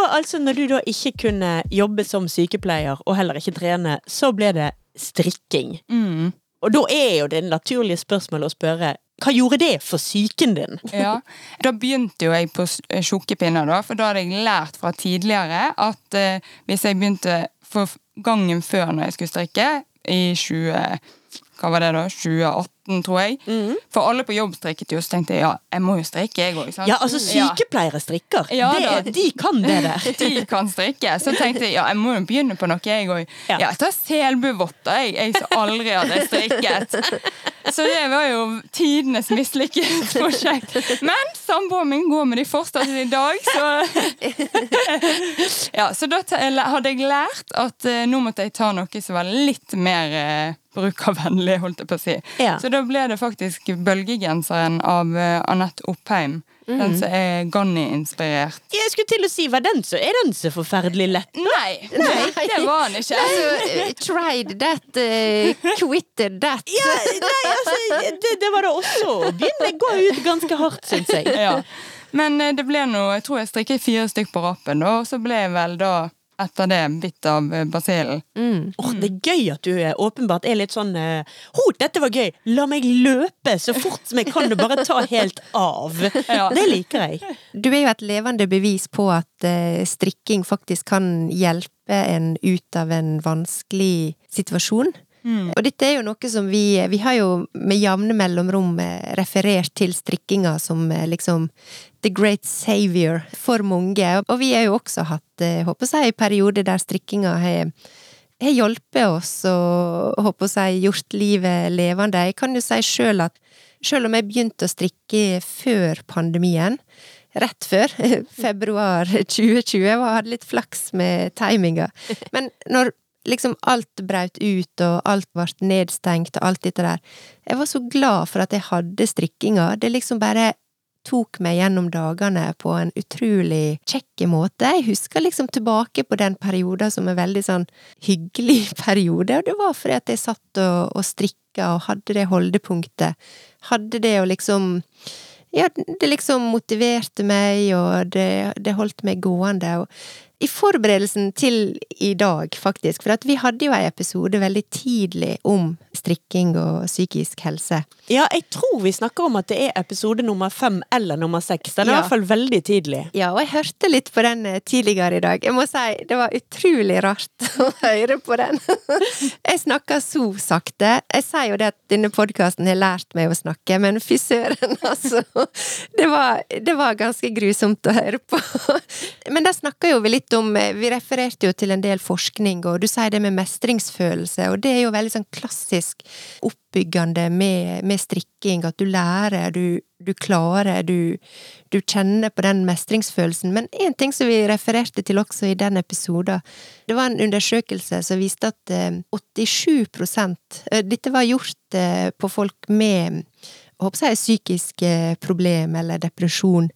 Da, altså, når du da ikke kunne jobbe som sykepleier, og heller ikke trene, så ble det strikking. Mm. Og da er jo det naturlige spørsmålet å spørre hva gjorde det for psyken din? <laughs> Ja. Da begynte jo jeg på eh, tjukke pinner, da, for da hadde jeg lært fra tidligere at eh, hvis jeg begynte for gangen før når jeg skulle strikke, i 20... Hva var det da? 2018, tror jeg. For alle på jobb strikket jo, så tenkte jeg ja, jeg må jo strikke, jeg òg. Ja, altså sykepleiere strikker. Ja, det, de kan det der. <laughs> De kan strikke. Så tenkte jeg ja, jeg må jo begynne på noe, jeg òg. Ja. Ja. jeg tar selbuvotter, jeg, jeg som aldri hadde strikket. <laughs> Så det var jo tidenes mislykket prosjekt. Men samboeren min går med de fortsatt i dag, så <laughs> Ja, så da hadde jeg lært at uh, nå måtte jeg ta noe som var litt mer uh, brukervennlig, holdt jeg på å si. Ja. Så da ble det faktisk bølgegenseren av uh, Anette Oppheim. Mm. Den som er Ganni-inspirert. Jeg skulle til å si, var den så, Er den så forferdelig lett? Nei, nei, det var den ikke. Altså, tried that, uh, quitted that. Ja, nei, altså, det, det var det også. Begynner å gå ut ganske hardt, syns jeg. Ja. Men det ble noe, jeg tror jeg strikket fire stykk på rappen, og så ble jeg vel da etter det bitt av eh, basillen. Mm. Oh, det er gøy at du er, åpenbart er litt sånn uh, Ho, dette var gøy! La meg løpe så fort som jeg kan og bare ta helt av. <laughs> Ja. Det liker jeg. Du er jo et levende bevis på at strikking faktisk kan hjelpe en ut av en vanskelig situasjon. Mm. Og dette er jo noe som vi Vi har jo med jevne mellomrom referert til strikkinga som liksom the great savior for mange. Og vi har jo også hatt, eh, håper jeg, periode der strikkinga har har hjulpet oss og håper jeg, gjort livet levende. Jeg kan jo si sjøl at sjøl om jeg begynte å strikke før pandemien, rett før, <laughs> februar 2020, og hadde litt flaks med timinga, men når liksom alt braut ut og alt ble nedstengt og alt dette der, jeg var så glad for at jeg hadde strikkinga. Det liksom bare tok meg gjennom dagene på en utrolig kjekk måte. Jeg husker liksom tilbake på den perioden som en veldig sånn hyggelig <laughs> periode, og det var fordi at jeg satt og, og strikka og hadde det holdepunktet. Hadde det å liksom Ja, det liksom motiverte meg, og det, det holdt meg gående. og i forberedelsen til i dag, faktisk, for vi hadde jo en episode veldig tidlig om strikking og psykisk helse. Ja, jeg tror vi snakker om at det er episode nummer fem eller nummer seks. Den er ja. i hvert fall veldig tidlig. Ja, og jeg hørte litt på den eh, tidligere i dag. Jeg må si det var utrolig rart <laughs> å høre på den. <laughs> Jeg snakker så sakte. Jeg sier jo det at denne podkasten har lært meg å snakke, men fy søren, <laughs> altså. Det var, det var ganske grusomt å høre på. Men der snakker jo vi litt om eh, Vi refererte jo til en del forskning, og du sier det med mestringsfølelse, og det er jo veldig sånn klassisk oppbyggende med, med strikking, at du lærer, du, du klarer, du, du, kjenner på den mestringsfølelsen. Men én ting som vi refererte til også i den episoden, det var en undersøkelse som viste at 87 eh, Dette var gjort eh, på folk med håper jeg, psykiske problem eller depresjon.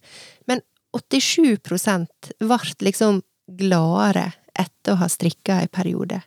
Men 87% ble liksom gladere etter å ha strikka en periode.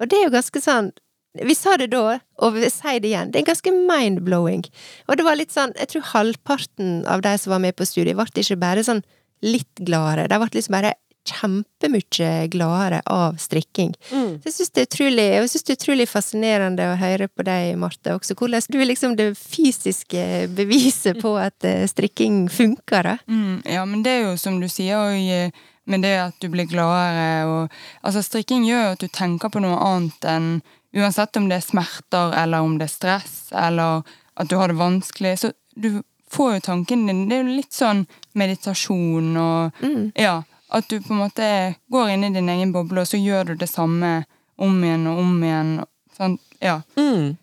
Og det er jo ganske sånn Vi sa det da, og vi sier det igjen, det er ganske mind-blowing. Og det var litt sånn, jeg tror halvparten av de som var med på studiet, ble ikke bare sånn litt gladere, de ble liksom bare kjempemye gladere av strikking. Mm. Så jeg syns det det er utrolig fascinerende å høre på deg, Marte, også. Hvordan du er liksom det fysiske beviset på at eh, strikking funker, da. Mm, ja, men det er jo som du sier, og med det at du blir gladere og Altså, strikking gjør jo at du tenker på noe annet enn Uansett om det er smerter, eller om det er stress, eller at du har det vanskelig, så du får jo tanken din Det er jo litt sånn meditasjon og mm. Ja. At du på en måte går inn i din egen boble, og så gjør du det samme om igjen og om igjen. Sånn, ja. Mm.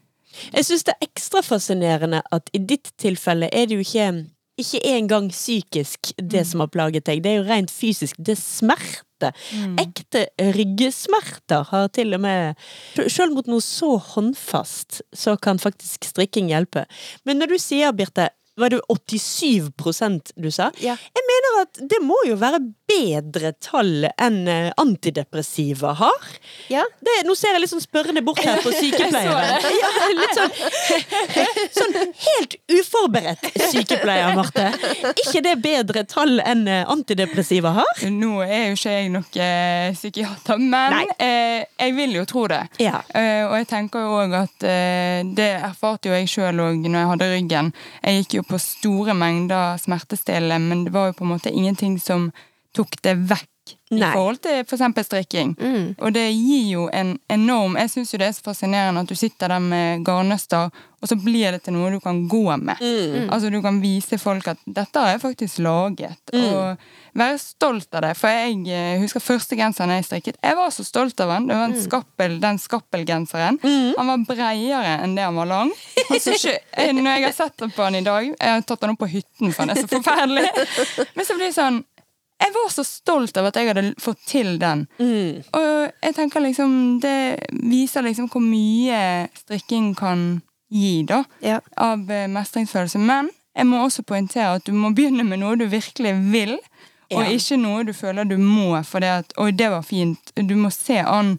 Jeg syns det er ekstra fascinerende at i ditt tilfelle er det jo ikke ikke engang psykisk, det mm. som har plaget deg. Det er jo rent fysisk. Det er smerte. Mm. Ekte ryggesmerter har til og med Selv mot noe så håndfast, så kan faktisk strikking hjelpe. Men når du sier, Birte, var det 87% du sa? Ja. Jeg mener at det må jo være bedre tall enn eh, antidepressiva har. Ja. Det, nå ser jeg litt sånn spørrende bort her på <laughs> sykepleiere. Ja, litt sånn, <laughs> sånn helt uforberedt sykepleier, Marte. ikke det bedre tall enn eh, antidepressiva har? Nå er jo ikke jeg nok eh, psykiater, men eh, jeg vil jo tro det. Ja. Eh, og jeg tenker jo òg at eh, det erfarte jo jeg sjøl òg når jeg hadde ryggen. Jeg gikk jo på store mengder smertestillende, men det var jo på en måte ingenting som tok det vekk i forhold til for eksempel strikking. Og det gir jo en enorm Jeg syns jo det er så fascinerende at du sitter der med garnnøster, og så blir det til noe du kan gå med. Altså Du kan vise folk at 'dette har jeg faktisk laget', og være stolt av det. For jeg eh, husker første genseren jeg strikket. Jeg var så stolt av den. Det var en skappel, den skappelgenseren. Han var bredere enn det han var lang. Han <laughs> ikke, eh, når jeg har sett den på han i dag Jeg har tatt den opp på hytten, for han er så forferdelig. <laughs> Men så blir det sånn jeg var så stolt av at jeg hadde fått til den. Og jeg tenker liksom Det viser liksom hvor mye strikking kan gi, da. Ja. Av eh, mestringsfølelse. Men jeg må også poengtere at du må begynne med noe du virkelig vil, og Ja. ikke noe du føler du må fordi at Oi, det var fint. Du må se an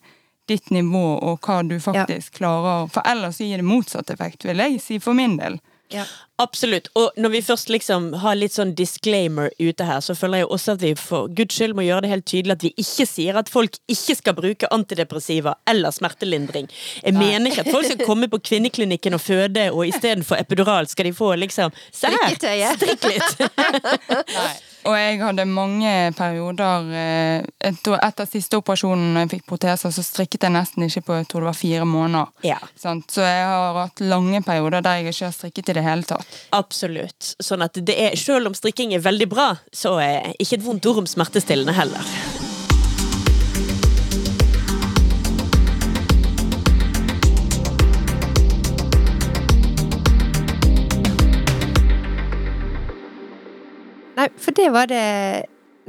ditt nivå og hva du faktisk klarer. For ellers gir det motsatt effekt, vil jeg si for min del. Ja. Absolutt. Og når vi først liksom har litt sånn disclaimer ute her, så føler jeg også at vi for guds skyld må gjøre det helt tydelig at vi ikke sier at folk ikke skal bruke antidepressiva eller smertelindring. Jeg mener ikke at folk skal komme på kvinneklinikken og føde, og istedenfor epidural skal de få liksom Se her! Strikk litt! <laughs> Og jeg hadde mange perioder eh, Etter, siste operasjonen når jeg fikk proteser, så strikket jeg nesten ikke på jeg tror det var fire måneder. Ja. Sant? Så jeg har hatt lange perioder der jeg ikke har strikket i det hele tatt. Absolutt. Sånn at det er, selv om strikking er veldig bra, så er ikke et vondt ord om smertestillende heller. Nei, for det var det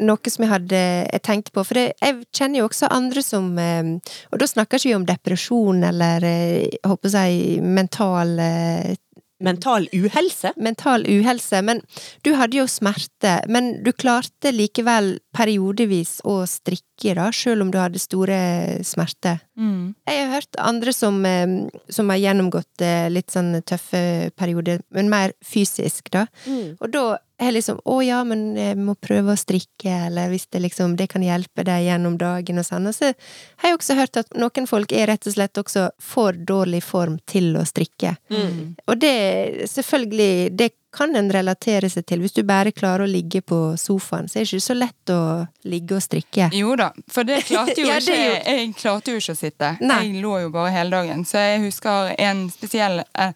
noe som jeg hadde jeg tenkte på. For det, jeg kjenner jo også andre som eh, Og da snakker ikke vi om depresjon eller eh, jeg håper si mental eh, Mental uhelse? mental uhelse, men du hadde jo smerte, men du klarte likevel periodevis å strikke, da, selv om du hadde store smerter. Jeg har hørt andre som, eh, som har gjennomgått eh, litt sånn tøffe perioder, men mer fysisk, da. Og da er liksom å ja, men jeg må prøve å strikke, eller hvis det liksom det kan hjelpe deg gjennom dagen og sånn. Og så har jeg også hørt at noen folk er rett og slett også for dårlig form til å strikke. Og det, selvfølgelig, det kan en relatere seg til. Hvis du bare klarer å ligge på sofaen, så er det ikke så lett å ligge og strikke. Jo da, for det <laughs> klarte jo Ja, det ikke Jeg klarte jo ikke å sitte. Nei. Jeg lå jo bare hele dagen. Så jeg husker en spesiell eh,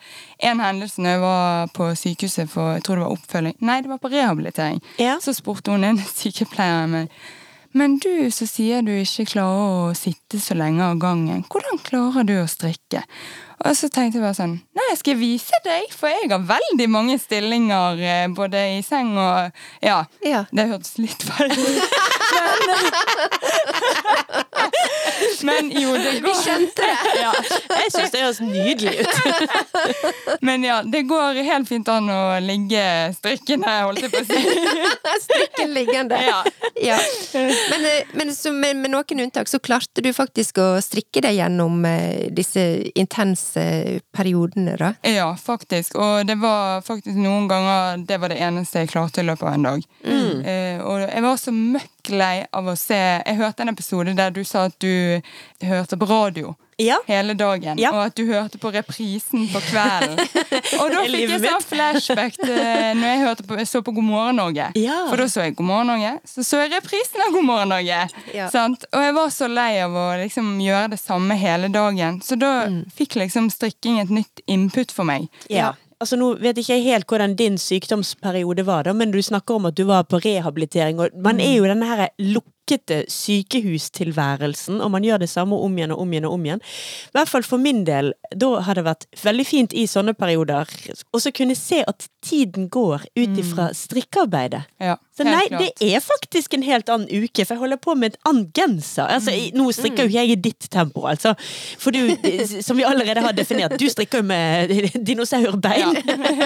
En hendelse når jeg var på sykehuset for jeg tror det var oppfølging Nei, det var på rehabilitering. Ja. Så spurte hun en <laughs> sykepleier meg Men du som sier du ikke klarer å sitte så lenge av gangen, hvordan klarer du å strikke? Og så tenkte jeg bare sånn Nei, jeg skal vise deg, for jeg har veldig mange stillinger eh, både i seng og Ja. Ja. Det hørtes litt feil ut. <laughs> Men, men jo, det går Vi skjønte det! <laughs> Ja. Jeg syns det høres nydelig ut. <laughs> Men ja, det går helt fint an å ligge strikkende, holdt jeg på å si. Strikken liggende. Ja. Ja. Men, eh, men så med, med noen unntak så klarte du faktisk å strikke deg gjennom eh, disse intense periodene, da. Ja, faktisk. Og det var faktisk noen ganger det var det eneste jeg klarte i løpet av en dag. Eh, og jeg var så møkk lei av å se Jeg hørte en episode der du sa at du hørte på radio. Ja. Hele dagen, Ja. og at du hørte på reprisen på kvelden. <laughs> Og da fikk jeg sånn flashback til når jeg hørte på, så på God morgen Norge. Ja. For da så jeg God morgen Norge, så så jeg reprisen av God morgen Norge. Ja. Og jeg var så lei av å liksom gjøre det samme hele dagen. Så da fikk liksom strikking et nytt input for meg. Ja. Altså Nå vet ikke jeg helt hvordan din sykdomsperiode var, da, men du snakker om at du var på rehabilitering. og Man er jo denne her lukkete sykehustilværelsen, og man gjør det samme om igjen og om igjen. og om igjen. I hvert fall for min del, da har det vært veldig fint i sånne perioder og så kunne se at tiden går ut ifra strikkearbeidet. Ja, Så nei, det er faktisk en helt annen uke, for jeg holder på med et annet genser. Altså, Nå strikker jo ikke jeg i ditt tempo, altså. For du, <laughs> som vi allerede har definert, du strikker jo med <laughs> dinosaurbein.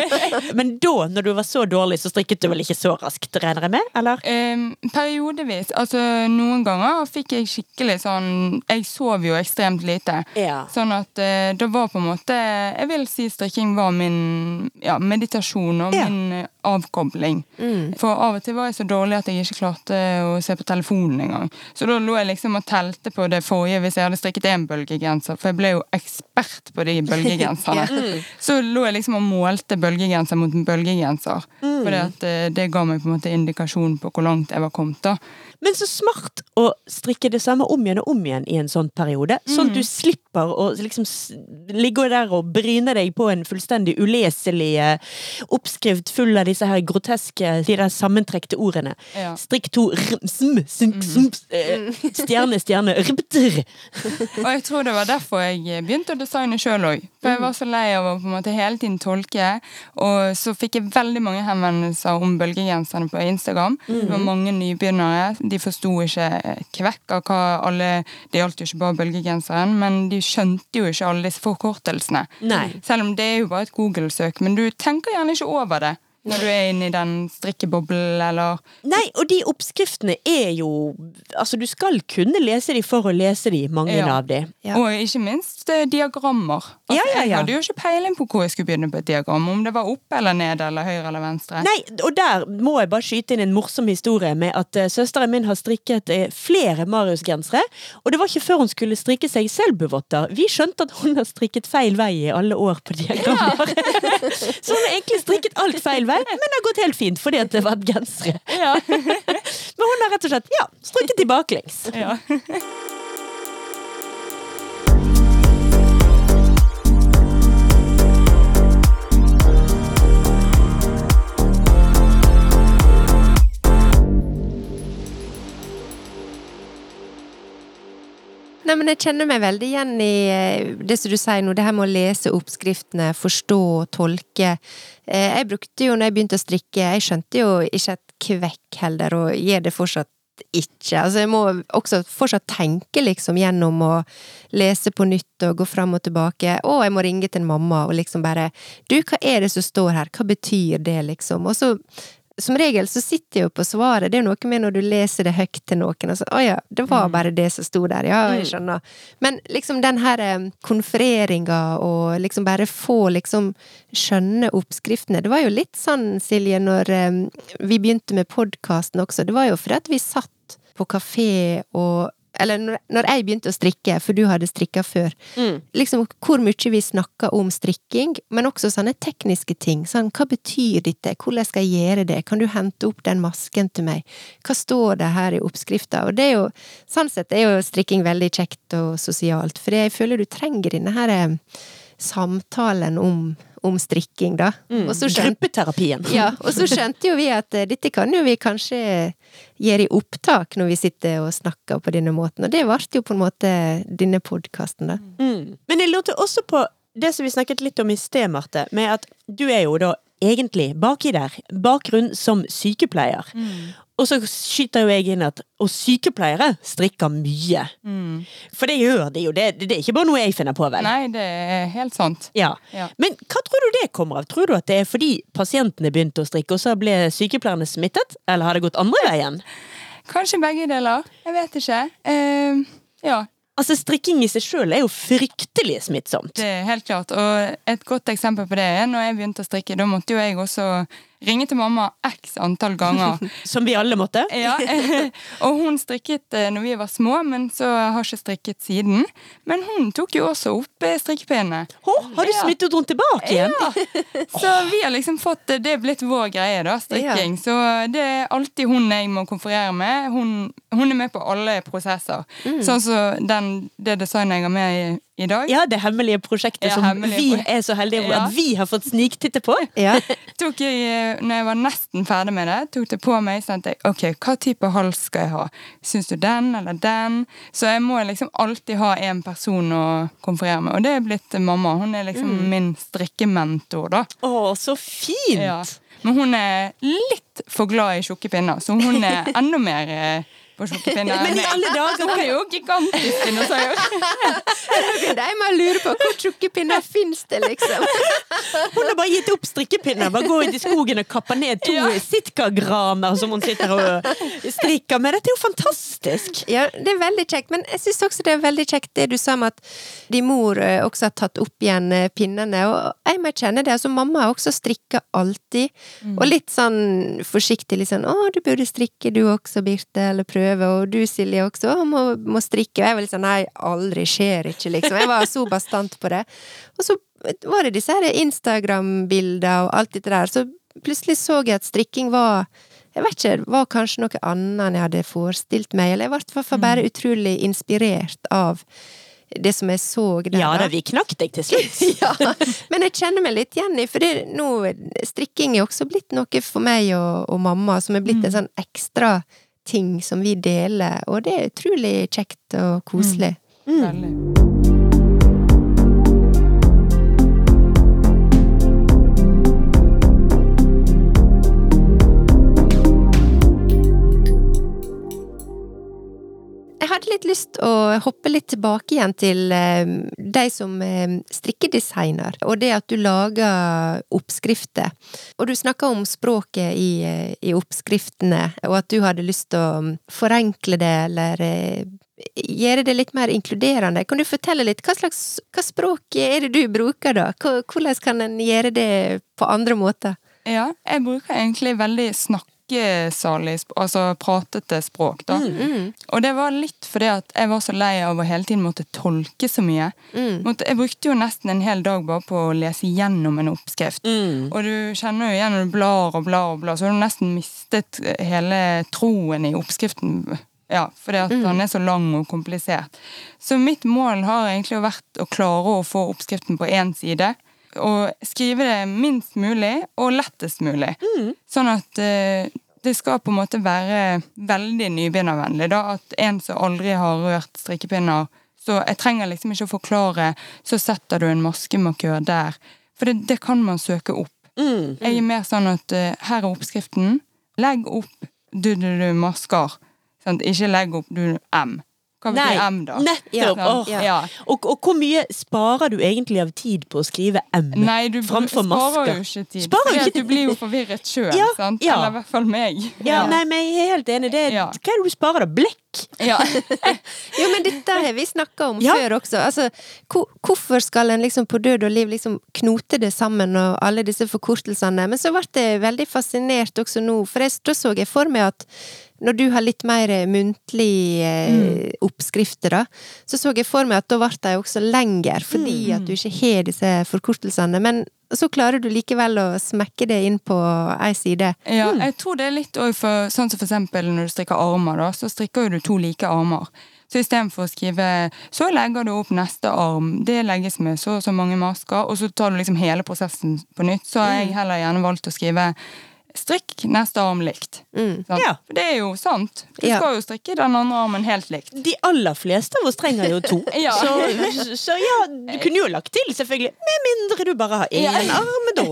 <laughs> Men da, når du var så dårlig, så strikket du vel ikke så raskt, regner jeg med? Eller? Um, periodevis. Altså, noen ganger fikk jeg skikkelig sånn Jeg sov jo ekstremt lite. Ja. Sånn at uh, det var på en måte Jeg vil si strikking var min ja, meditasjon og Ja. min avkobling. avkobling. For av og til var jeg så dårlig at jeg ikke klarte å se på telefonen engang. Så da lå jeg liksom og telte på det forrige hvis jeg hadde strikket én bølgegenser. For jeg ble jo ekspert på de <laughs> bølgegenserne. <laughs> Så lå jeg liksom og målte bølgegenser mot bølgegenser. For det, eh, det ga meg på en måte indikasjon på hvor langt jeg var kommet. da. Men så smart å strikke det samme om igjen og om igjen i en sånn periode. Sånn at du slipper å liksom ligge der og bryne deg på en fullstendig uleselig eh, oppskrift full av disse her groteske, de der sammentrekte ordene. Ja. Strikk to rm-sm, sm, sm, eh, <laughs> stjerne, stjerne, rptr. Og jeg tror det var derfor jeg begynte å designe sjøl òg. For jeg var så lei av å på en måte hele tiden tolke. Og så fikk jeg veldig mange henvendelser om bølgegenserne på Instagram. Det var mange nybegynnere. De forsto ikke kvekk av hva alle Det gjaldt jo ikke bare bølgegenseren, men de skjønte jo ikke alle disse forkortelsene. Nei. Selv om det er jo bare et Google-søk, men du tenker gjerne ikke over det når du er inne i den strikkeboblen, eller Nei, og de oppskriftene er jo Altså, du skal kunne lese de for å lese de, mange Ja. av de. Ja. Og ikke minst eh, diagrammer. Altså, Ja, ja, ja. Jeg hadde jo ikke peiling på hvor jeg skulle begynne på et diagram. Om det var opp eller ned eller høyre eller venstre. Nei, og der må jeg bare skyte inn en morsom historie med at uh, søsteren min har strikket uh, flere Marius-gensere, og det var ikke før hun skulle strikke seg selvbuvotter. Vi skjønte at hun har strikket feil vei i alle år på diagrammer. <laughs> Så hun har egentlig strikket alt feil vei, men det har gått helt fint fordi at det var gensere. Ja. <laughs> Men hun har rett og slett ja, strikket tilbakelengs. ja. Nei, men jeg kjenner meg veldig igjen i eh, det som du sier nå, det her med å lese oppskriftene, forstå, tolke. Eh, Jeg brukte jo, når jeg begynte å strikke, jeg skjønte jo ikke et kvekk heller, og gjør det fortsatt ikke. Altså, jeg må også fortsatt tenke liksom gjennom å lese på nytt og gå fram og tilbake. Å, jeg må ringe til en mamma og liksom bare Du, hva er det som står her? Hva betyr det, liksom? Og så som regel så sitter jeg jo på svaret. Det er noe med når du leser det høyt til noen, og så Å ja, det var bare det som sto der. Ja, jeg skjønner. Men liksom den her eh, konfereringa og liksom bare få liksom skjønne oppskriftene Det var jo litt sånn, Silje, når eh, vi begynte med podkasten også. Det var jo fordi at vi satt på kafé og eller når, når jeg begynte å strikke, for du hadde strikka før, liksom hvor mye vi snakka om strikking, men også sånne tekniske ting. Sånn, hva betyr dette, hvordan skal jeg gjøre det, kan du hente opp den masken til meg, hva står det her i oppskrifta? Og det er jo, sånn sett er jo strikking veldig kjekt og sosialt, for jeg føler du trenger denne her eh, samtalen om, om strikking, da. Skjønte Gruppeterapien. <laughs> ja, og så skjønte jo vi at eh, dette kan jo vi kanskje gjøre i opptak når vi sitter og snakker på denne måten, og det ble jo på en måte denne podkasten, da. Mm. Men jeg lurte også på det som vi snakket litt om i sted, Marte, med at du er jo da egentlig baki der, bakgrunn som sykepleier. Og så skyter jo jeg inn at og sykepleiere strikker mye. For det gjør de jo, det, det er ikke bare noe jeg finner på, vel? Nei, det er helt sant. Ja. Ja. Men hva tror du det kommer av? Tror du at det er fordi pasientene begynte å strikke, og så ble sykepleierne smittet? Eller har det gått andre veien? Kanskje begge deler. Jeg vet ikke. Uh, ja, Altså, strikking i seg sjøl er jo fryktelig smittsomt. det er helt klart. Og et godt eksempel på det er når jeg begynte å strikke. Da måtte jo jeg også ringe til mamma x antall ganger. <laughs> Som vi alle måtte. Ja, <laughs> Og hun strikket eh, når vi var små, men så har ikke strikket siden. Men hun tok jo også opp eh, strikkepinnene. Har du Ja. smittet henne tilbake igjen? Ja, <laughs> så vi har liksom fått Det er blitt vår greie, da, strikking. Så det er alltid hun jeg må konferere med. Hun, hun er med på alle prosesser. Sånn som den, det designet jeg har med i, i dag. Ja, det hemmelige prosjektet Ja, som hemmelige vi pro- er så heldige Ja. at vi har fått sniktitte på. <laughs> Ja. tok jeg, eh, når jeg var nesten ferdig med det, tok det på meg, og tenkte jeg ok, hva type hals skal jeg ha? Syns du den eller den? Så jeg må liksom alltid ha en person å konferere med, og det er blitt mamma. Hun er liksom min strikkementor, da. Å, så fint! Ja. Men hun er litt for glad i tjukke pinner, så hun er <laughs> enda mer eh, på sjokkepinne. Men i alle dager, Hun er jo gigantisk dinosaur. Jeg må lure på hvor tjukke pinner fins det, liksom. <laughs> Hun har bare gitt opp strikkepinner. Bare gå ut i skogen og kapper ned to Ja. sitkagraner som hun sitter og strikker med. Dette er jo fantastisk! Ja, det er veldig kjekt, men jeg syns også det er veldig kjekt det du sa om at din mor eh, også har tatt opp igjen eh, pinnene, og jeg må kjenne det. Altså, mamma har også strikka alltid, og litt sånn forsiktig, litt sånn 'Å, du burde strikke du også, Birte', eller prøve, og du, Silje, også må, må strikke'. Og jeg var litt sånn 'Nei, aldri skjer ikke', liksom. Jeg var så bastant på det. Og så var det disse Instagram-bildene og alt dette der, så plutselig så jeg at strikking var jeg vet ikke, det var kanskje noe annet enn jeg hadde forestilt meg, eller jeg ble i hvert fall bare utrolig inspirert av det som jeg så der. Ja da. vi knakk deg til slutt. <laughs> ja, men jeg kjenner meg litt igjen i, for det, nå, strikking er også blitt noe for meg og, og mamma, som er blitt en sånn ekstra ting som vi deler, og det er utrolig kjekt og koselig. Veldig. Jeg hadde litt lyst å hoppe litt tilbake igjen til eh, deg som eh, strikkedesigner, og det at du lager oppskrifter. Og du snakka om språket i, eh, i oppskriftene, og at du hadde lyst til å mm, forenkle det, eller gjøre det litt mer inkluderende. Kan du fortelle litt, hva slags hva språk er det du bruker da? Hvordan kan en gjøre det på andre måter? Ja, jeg bruker egentlig veldig snakkesalig, sp- altså pratete språk, da. Mm, Og det var litt fordi at jeg var så lei av å hele tiden måtte tolke så mye. mm, jeg brukte jo nesten en hel dag bare på å lese gjennom en oppskrift. Mm. Og du kjenner jo igjen når du blar og blar og blar, så har du nesten mistet hele troen i oppskriften. Ja, fordi at den er så lang og komplisert. Så mitt mål har egentlig vært å klare å få oppskriften på én side. Og skrive det minst mulig og lettest mulig. Sånn at eh, det skal på en måte være veldig nybegynnervennlig. da, At en som aldri har rørt strikkepinner Så jeg trenger liksom ikke å forklare Så setter du en maskemarkør der. For det, det kan man søke opp. Mm. Jeg er mer sånn at uh, her er oppskriften. Legg opp du-du-du-masker. Ikke legg opp du-M. Hva Nei, betyr M, da? nettopp. Ja, Åh. ja. Og, og hvor mye sparer du egentlig av tid på å skrive M? Nei, du framfor masker? sparer jo ikke tid. Sparer ikke du blir jo forvirret sjøl. Ja, sant? ja. Eller i hvert fall meg. Ja, nei, men jeg er helt enig. Det, er- Ja. Hva er det du sparer da? Blekk? Ja. <laughs> Jo, men dette har vi snakka om Ja. før også. Altså, hvor- hvorfor skal en liksom på død og liv liksom knote det sammen og alle disse forkortelsene? Men så ble jeg veldig fascinert også nå, for jeg, da så jeg for meg at når du har litt mer muntlig mm. oppskrifter, da, så så jeg for meg at da ble de også lenger, fordi at du ikke har disse forkortelsene. Men så klarer du likevel å smekke det inn på ei side. Ja, jeg tror det er litt òg for Sånn som for eksempel når du strikker armer, da, så strikker du to like armer. Så istedenfor å skrive Så legger du opp neste arm, det legges med så og så mange masker, og så tar du liksom hele prosessen på nytt, så har jeg heller gjerne valgt å skrive strikk neste arm likt. Mm. Ja. For det er jo sant. Du Ja. skal jo strikke den andre armen helt likt. De aller fleste av oss trenger jo to. <laughs> Ja. Så, så ja, du kunne jo lagt til, selvfølgelig. Med mindre du bare har én arm, da.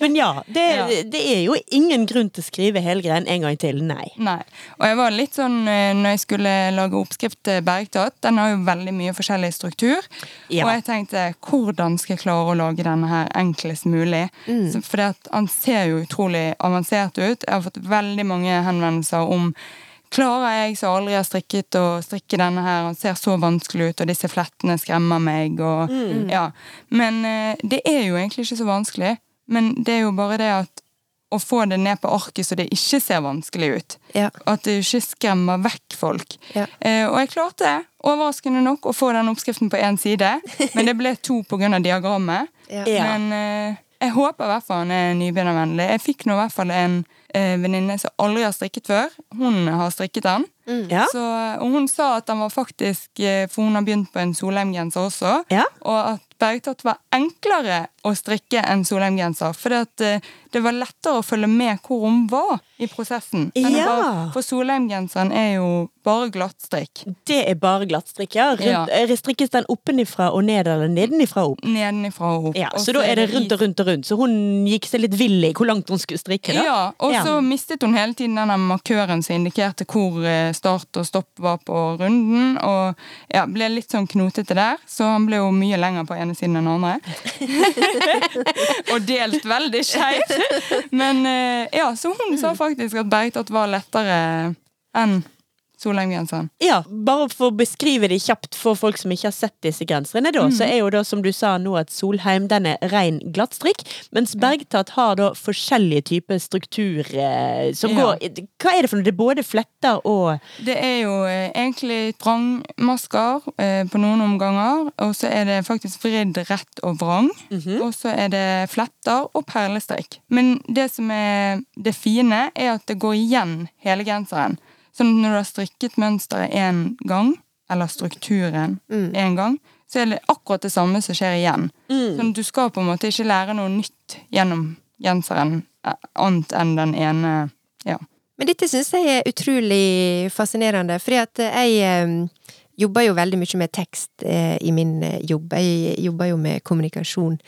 Men ja, det, Ja. det er jo ingen grunn til å skrive hele greien en gang til. Nei. Nei. Og jeg var litt sånn eh, når jeg skulle lage oppskrift til Bergtatt, den har jo veldig mye forskjellig struktur. Ja. Og jeg tenkte hvordan skal jeg klare å lage denne her enklest mulig? Mm. For han ser jo utrolig avansert ut. Jeg har fått veldig mange henvendelser om Klarer jeg som aldri har strikket å strikke denne her? Han ser så vanskelig ut, og disse flettene skremmer meg. Og, ja. Men eh, det er jo egentlig ikke så vanskelig. Men det er jo bare det at å få det ned på arket så det ikke ser vanskelig ut. Ja. At det ikke skremmer vekk folk. Ja. Eh, og jeg klarte, overraskende nok, å få den oppskriften på én side. <laughs> Men det ble to pga. diagrammet. Ja. Ja. Men eh, jeg håper i hvert fall han er nybegynnervennlig. Jeg fikk nå i hvert fall en eh, venninne som aldri har strikket før. Hun har strikket den. Ja. Så, og hun sa at den var faktisk eh, For hun har begynt på en Solheim-genser også. Ja. Og at bergtatt var enklere å strikke enn Solheim-genser. For eh, det var lettere å følge med hvor hun var i prosessen. Ja. bare- For Solheim-genseren er jo bare glattstrikk. Det er bare glattstrikk, ja. Rundt, Ja. eh, Strikkes den oppenifra og ned, eller nedenifra og opp? Nedenifra og opp. Ja, så, så da er det rundt og rundt og rundt. Så hun gikk seg litt vill i hvor langt hun skulle strikke. da. Ja, og så mistet hun hele tiden denne markøren som indikerte hvor eh, start og stopp var på runden. Og ja, ble litt sånn knotete der, så han ble jo mye lenger på ene siden enn den andre. <laughs> og delt veldig skeivt. Men eh, ja, så hun sa faktisk at bergtatt var lettere enn Solheim-genseren. Ja, bare for å beskrive det kjapt for folk som ikke har sett disse genserne, da, så er jo da som du sa nå at Solheim den er ren glattstrikk, mens Bergtatt har da forskjellige typer struktur eh, som Ja. går Hva er det for noe? Det er både fletter og Det er jo eh, egentlig vrangmasker eh, på noen omganger, og så er det faktisk vridd rett og vrang. Og så er det fletter og perlestrikk. Men det som er det fine, er at det går igjen hele genseren. Sånn når du har strikket mønsteret én gang, eller strukturen én gang, så er det akkurat det samme som skjer igjen. Sånn du skal på en måte ikke lære noe nytt gjennom genseren, eh, annet enn den ene ja. Men dette syns jeg er utrolig fascinerende, fordi at jeg eh, jobber jo veldig mye med tekst eh, i min eh, jobb. Jeg jobber jo med kommunikasjon.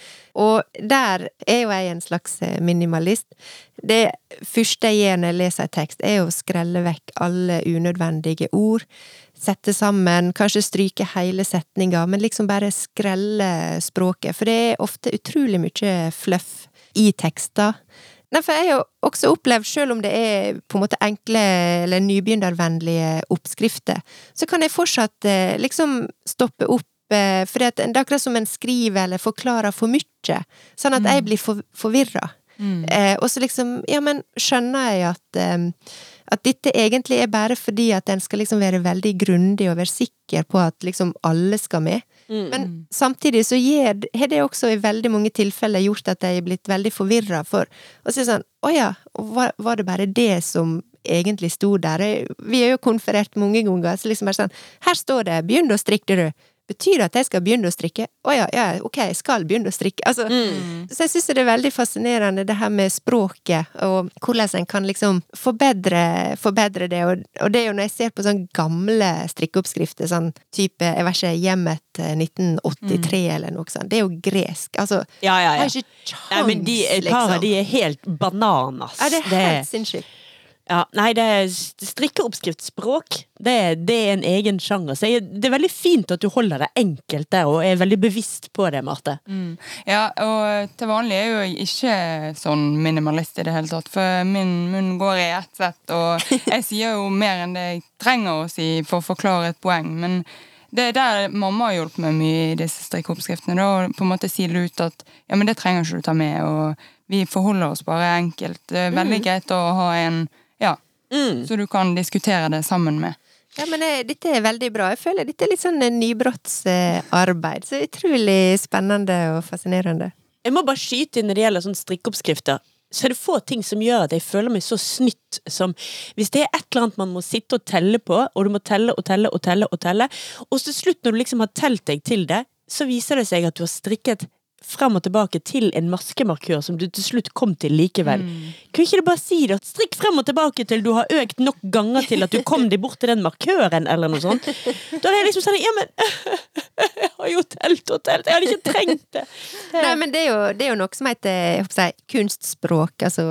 Og der er jo jeg en slags eh, minimalist. Det første jeg gjør når jeg leser en tekst, er å skrelle vekk alle unødvendige ord. Sette sammen, kanskje stryke hele setninga, men liksom bare skrelle språket. For det er ofte utrolig mye fluff i tekster. Nei, for jeg har også opplevd, selv om det er på en måte enkle eller nybegynnervennlige oppskrifter, så kan jeg fortsatt eh, liksom stoppe opp, eh, for det er akkurat som en skriver eller forklarer for mye, sånn at jeg blir for, forvirra. Eh, og så liksom, ja, men skjønner jeg at eh, at dette egentlig er bare fordi at en skal liksom være veldig grundig og være sikker på at liksom alle skal med. Men samtidig så har det også i veldig mange tilfeller gjort at jeg er blitt veldig forvirra for å si sånn Å ja, var, var det bare det som egentlig sto der? Vi er jo konferert mange ganger, så liksom bare sånn Her står det 'begynn å strikke', du. Betyr det at jeg skal begynne å strikke? Å ja, ja, ok, jeg skal begynne å strikke. Altså, Så jeg syns det er veldig fascinerende det her med språket, og hvordan en kan liksom forbedre, forbedre det. Og, og det er jo når jeg ser på sånne gamle strikkeoppskrifter, sånn type, jeg vet ikke, Hjemmet eh, 1983 eller noe sånt, det er jo gresk. Altså, Ja, ja, jeg har ikke kjangs, de, et par av liksom. de er helt bananas. Ja, det er helt sinnssykt. Ja, nei, det er strikkeoppskriftspråk. Det, det er en egen sjanger. Så det er veldig fint at du holder det enkelt der, og er veldig bevisst på det, Marte. Ja, og til vanlig er jo jeg ikke sånn minimalist i det hele tatt, for min munn går i ett sett, og <laughs> jeg sier jo mer enn det jeg trenger å si for å forklare et poeng, men det er der mamma har hjulpet meg mye i disse strikkeoppskriftene, da, på en måte si det ut at ja, men det trenger ikke du ta med, og vi forholder oss bare enkelt. Det er veldig greit å ha en, ja, så du kan diskutere det sammen med. Ja, men jeg, dette er veldig bra. Jeg føler dette er litt sånn eh, nybrottsarbeid. Så utrolig spennende og fascinerende. Jeg må bare skyte inn når det gjelder sånn strikkeoppskrifter. Så er det få ting som gjør at jeg føler meg så snytt som hvis det er et eller annet man må sitte og telle på, og du må telle og telle og telle, og telle, og til slutt, når du liksom har telt deg til det, så viser det seg at du har strikket frem og tilbake til en maskemarkør som du til slutt kom til likevel. Kunne ikke du bare si det? Strikk frem og tilbake til du har økt nok ganger til at du kom deg bort til den markøren, eller noe sånt. Da er jeg liksom sånn Ja, men <laughs> jeg har jo telt og telt, jeg hadde ikke trengt det. Nei, men det er, jo, det er jo noe som heter jeg håper å si, kunstspråk, altså.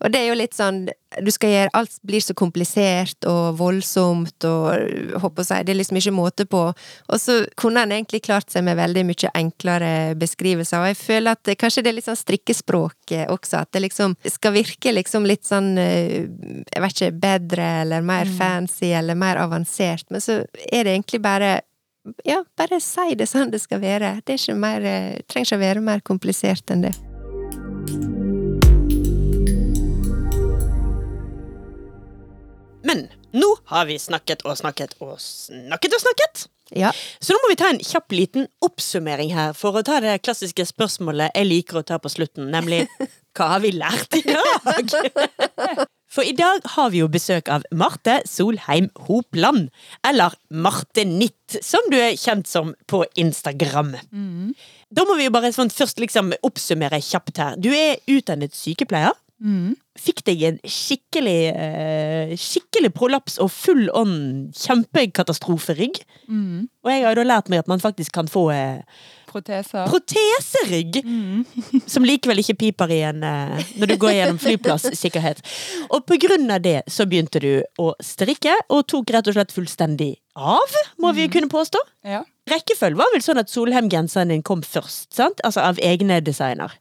Og det er jo litt sånn Du skal gjøre Alt blir så komplisert og voldsomt og håper å si, Det er liksom ikke måte på. Og så kunne han egentlig klart seg med veldig mye enklere beskrivelser, og jeg føler at kanskje det er litt sånn strikkespråk eh, også, at det liksom skal virke liksom litt sånn eh, Jeg vet ikke, bedre eller mer fancy eller mer avansert, men så er det egentlig bare ja, bare si det sånn det skal være. Det er ikke mer, eh, trenger ikke å være mer komplisert enn det. Men nå har vi snakket og snakket og snakket og snakket. Ja. Så nå må vi ta en kjapp liten oppsummering her, for å ta det klassiske spørsmålet jeg liker å ta på slutten, nemlig <laughs> hva har vi lært i dag? <laughs> For i dag har vi jo besøk av Marte Solheim Hopland, eller Marte Nitt, som du er kjent som på Instagram. Da må vi jo bare sånn først liksom oppsummere kjapt her. Du er utdannet sykepleier. Fikk deg en skikkelig eh, Skikkelig prolaps og full on kjempekatastroferygg. Og jeg har da lært meg at man faktisk kan få eh, Proteser. proteserygg! Som likevel ikke piper i en eh, når du går gjennom flyplasssikkerhet. Og på grunn av det så begynte du å strikke, og tok rett og slett fullstendig av, må vi kunne påstå. Ja. Rekkefølgen var vel sånn at Solheim-genseren din kom først, sant? Altså av egne designer.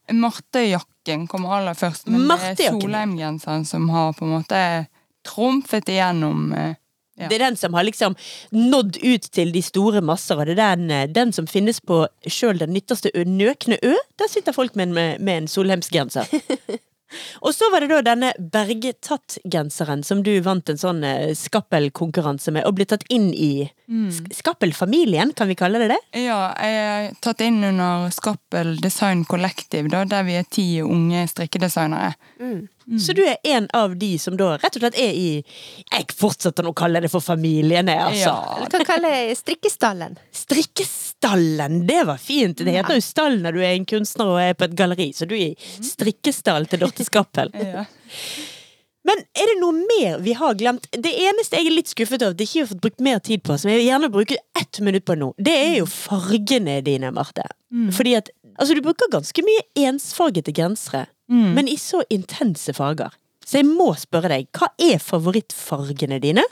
Martejakken kommer aller først, men det er Solheim-genseren som har på en måte trumfet igjennom. eh, Ja. Det er den som har liksom nådd ut til de store masser, og det er den, eh, den som finnes på sjøl den nytteste ø, nøkne ø. Der sitter folk med en, med, med en solheimsgenser. <laughs> Og så var det da denne Bergtatt-genseren som du vant en sånn eh, skappelkonkurranse med, og ble tatt inn i sk skappelfamilien, kan vi kalle det det? Ja, jeg er tatt inn under Skappel Design Collective, da, der vi er ti unge strikkedesignere. Så du er en av de som da rett og slett er i Jeg fortsetter å kalle det for familien, jeg, altså. Ja, Du kan kalle det strikkestallen. Strikkestallen, det var fint! Det heter jo stall når du er en kunstner og er på et galleri, så du er i strikkestall til Dorte Skappel. ja. Men er det noe mer vi har glemt? Det eneste jeg er litt skuffet over at jeg ikke har fått brukt mer tid på, som jeg vil gjerne bruke ett minutt på nå, det er jo fargene dine, Marte. Fordi at Altså, du bruker ganske mye ensfargete gensere, Mm. men i så intense farger. Så jeg må spørre deg, hva er favorittfargene dine?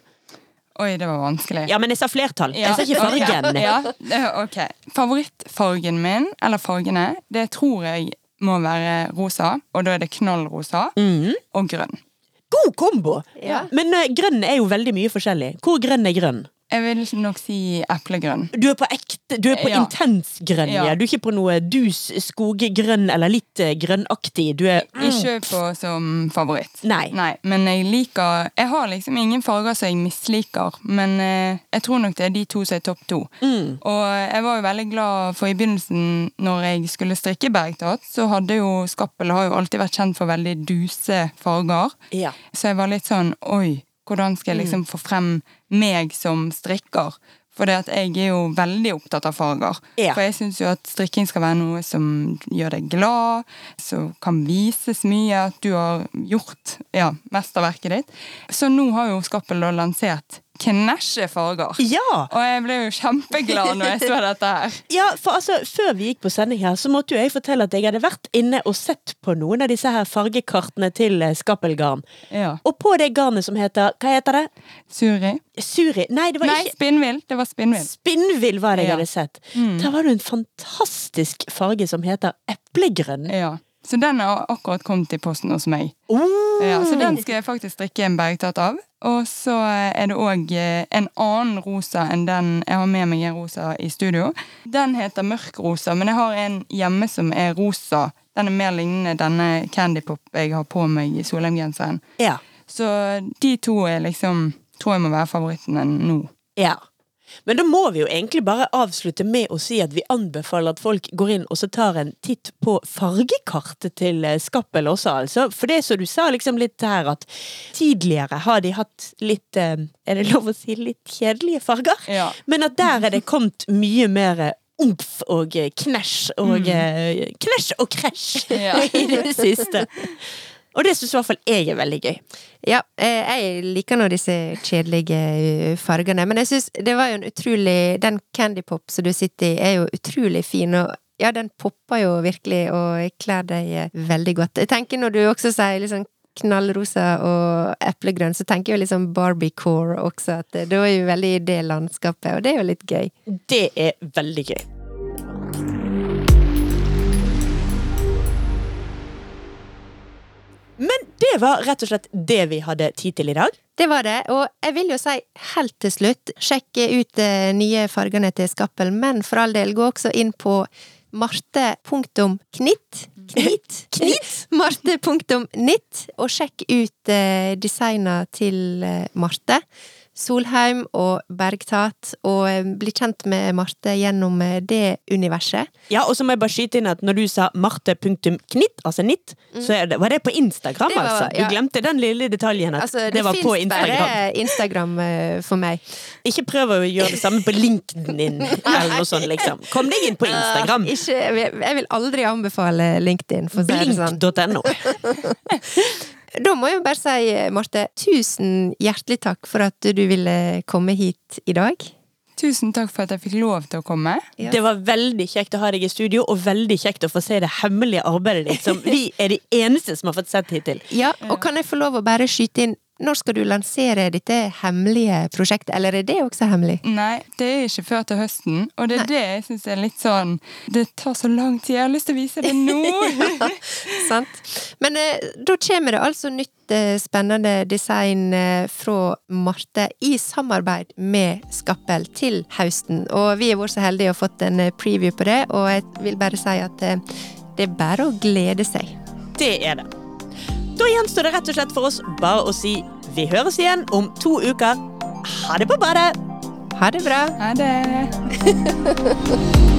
Oi, det var vanskelig. Ja, men jeg sa flertall. Ja, Jeg sa ikke fargen. Ja, ok. Favorittfargen min, eller fargene, det tror jeg må være rosa. Og da er det knallrosa mm. og grønn. God kombo! Ja. Men uh, grønn er jo veldig mye forskjellig. Hvor grønn er grønn? Jeg vil nok si eplegrønn. Du er på ekte, du er på Ja. intens grønn, ja. Du er ikke på noe dus skoggrønn eller litt eh, grønnaktig. Du er Ikke på som favoritt. Nei. Men jeg liker Jeg har liksom ingen farger som jeg misliker, men eh, jeg tror nok det er de to som er topp to. Mm. Og jeg var jo veldig glad for i begynnelsen, når jeg skulle strikke bergtatt, så hadde jo Skappel har jo alltid vært kjent for veldig duse farger. Ja. Så jeg var litt sånn Oi, hvordan skal jeg liksom få frem meg som strikker? For det at jeg er jo veldig opptatt av farger. Ja. For jeg syns jo at strikking skal være noe som gjør deg glad, som kan vises mye, at du har gjort ja, mesterverket ditt. Så nå har jo Skappel lansert knæsje farger. Ja! Og jeg ble jo kjempeglad når jeg så <laughs> dette her. ja, for altså, før vi gikk på sending her, så måtte jo jeg fortelle at jeg hadde vært inne og sett på noen av disse her fargekartene til eh, Skappelgarn. Ja. Og på det garnet som heter Hva heter det? Suri. Suri? Nei, det var Nei, ikke spinnvill. Det var spinnvill. Spinnvill var det jeg Ja. hadde sett. Mm. Der var det en fantastisk farge som heter eplegrønn. Ja. Så den har akkurat kommet i posten hos meg. Oh. Ja, så den skal jeg faktisk strikke en bergtatt av. Og så er det òg en annen rosa enn den Jeg har med meg en rosa i studio. Den heter mørkrosa, men jeg har en hjemme som er rosa. Den er mer lignende denne Candypop jeg har på meg i Solheim-genseren. Ja. Så de to er liksom tror jeg må være favorittene nå. Ja. Men da må vi jo egentlig bare avslutte med å si at vi anbefaler at folk går inn og så tar en titt på fargekartet til eh, Skappel også, altså. For det som du sa liksom litt her, at tidligere har de hatt litt eh, Er det lov å si litt kjedelige farger? Ja. Men at der er det kommet mye mer omf og eh, knæsj og mm. Knæsj og krasj Ja. <laughs> i det siste. Og det syns i hvert fall jeg er veldig gøy. Ja, eh, jeg liker nå disse kjedelige eh, fargene, men jeg syns det var jo en utrolig Den Candypop som du sitter i, er jo utrolig fin, og ja, den popper jo virkelig og kler deg eh, veldig godt. Jeg tenker når du også sier liksom knallrosa og eplegrønn, så tenker jeg jo liksom Barbie-core også, at det da er jo veldig i det landskapet, og det er jo litt gøy. Det er veldig gøy. Men det var rett og slett det vi hadde tid til i dag. Det var det, og jeg vil jo si helt til slutt, sjekke ut de nye fargene til Skappel, men for all del, gå også inn på marte.knitt Knitt? Knitt? <laughs> Marte.nitt, og sjekk ut eh, designa til eh, Marte. Solheim og Bergtat, og eh, bli kjent med Marte gjennom eh, det universet. Ja, og så må jeg bare skyte inn at når du sa marte.knitt, altså nitt, så er det, var det på Instagram, Det var- altså? Du ja. glemte den lille detaljen at Altså, det, det, var på fins bare Instagram eh, for meg. Ikke prøv å gjøre det samme på LinkedIn <laughs> eller noe sånt, liksom. Kom deg inn på Instagram. Uh, ikke, jeg vil aldri anbefale LinkedIn, for å si det sånn. Blink.no. <laughs> Da må jeg bare si, Marte, tusen hjertelig takk for at du ville komme hit i dag. Tusen takk for at jeg fikk lov til å komme. Ja. Det var veldig kjekt å ha deg i studio, og veldig kjekt å få se det hemmelige arbeidet ditt, som vi er de eneste som har fått sett hittil. Ja, og kan jeg få lov å bare skyte inn når skal du lansere dette hemmelige prosjektet, eller er det også hemmelig? Nei, det er ikke før til høsten, og det er Nei. det jeg syns er litt sånn Det tar så lang tid, jeg har lyst til å vise det nå! <laughs> <laughs> Sant? Men eh, da kommer det altså nytt eh, spennende design eh, fra Marte i samarbeid med Skappel til høsten. Og vi har vært så heldige å fått en eh, preview på det, og jeg vil bare si at eh, det er bare å glede seg. Det er det. Da gjenstår det rett og slett for oss bare å si vi høres igjen om to uker. Ha det på badet! Ha det bra! Ha det! <laughs>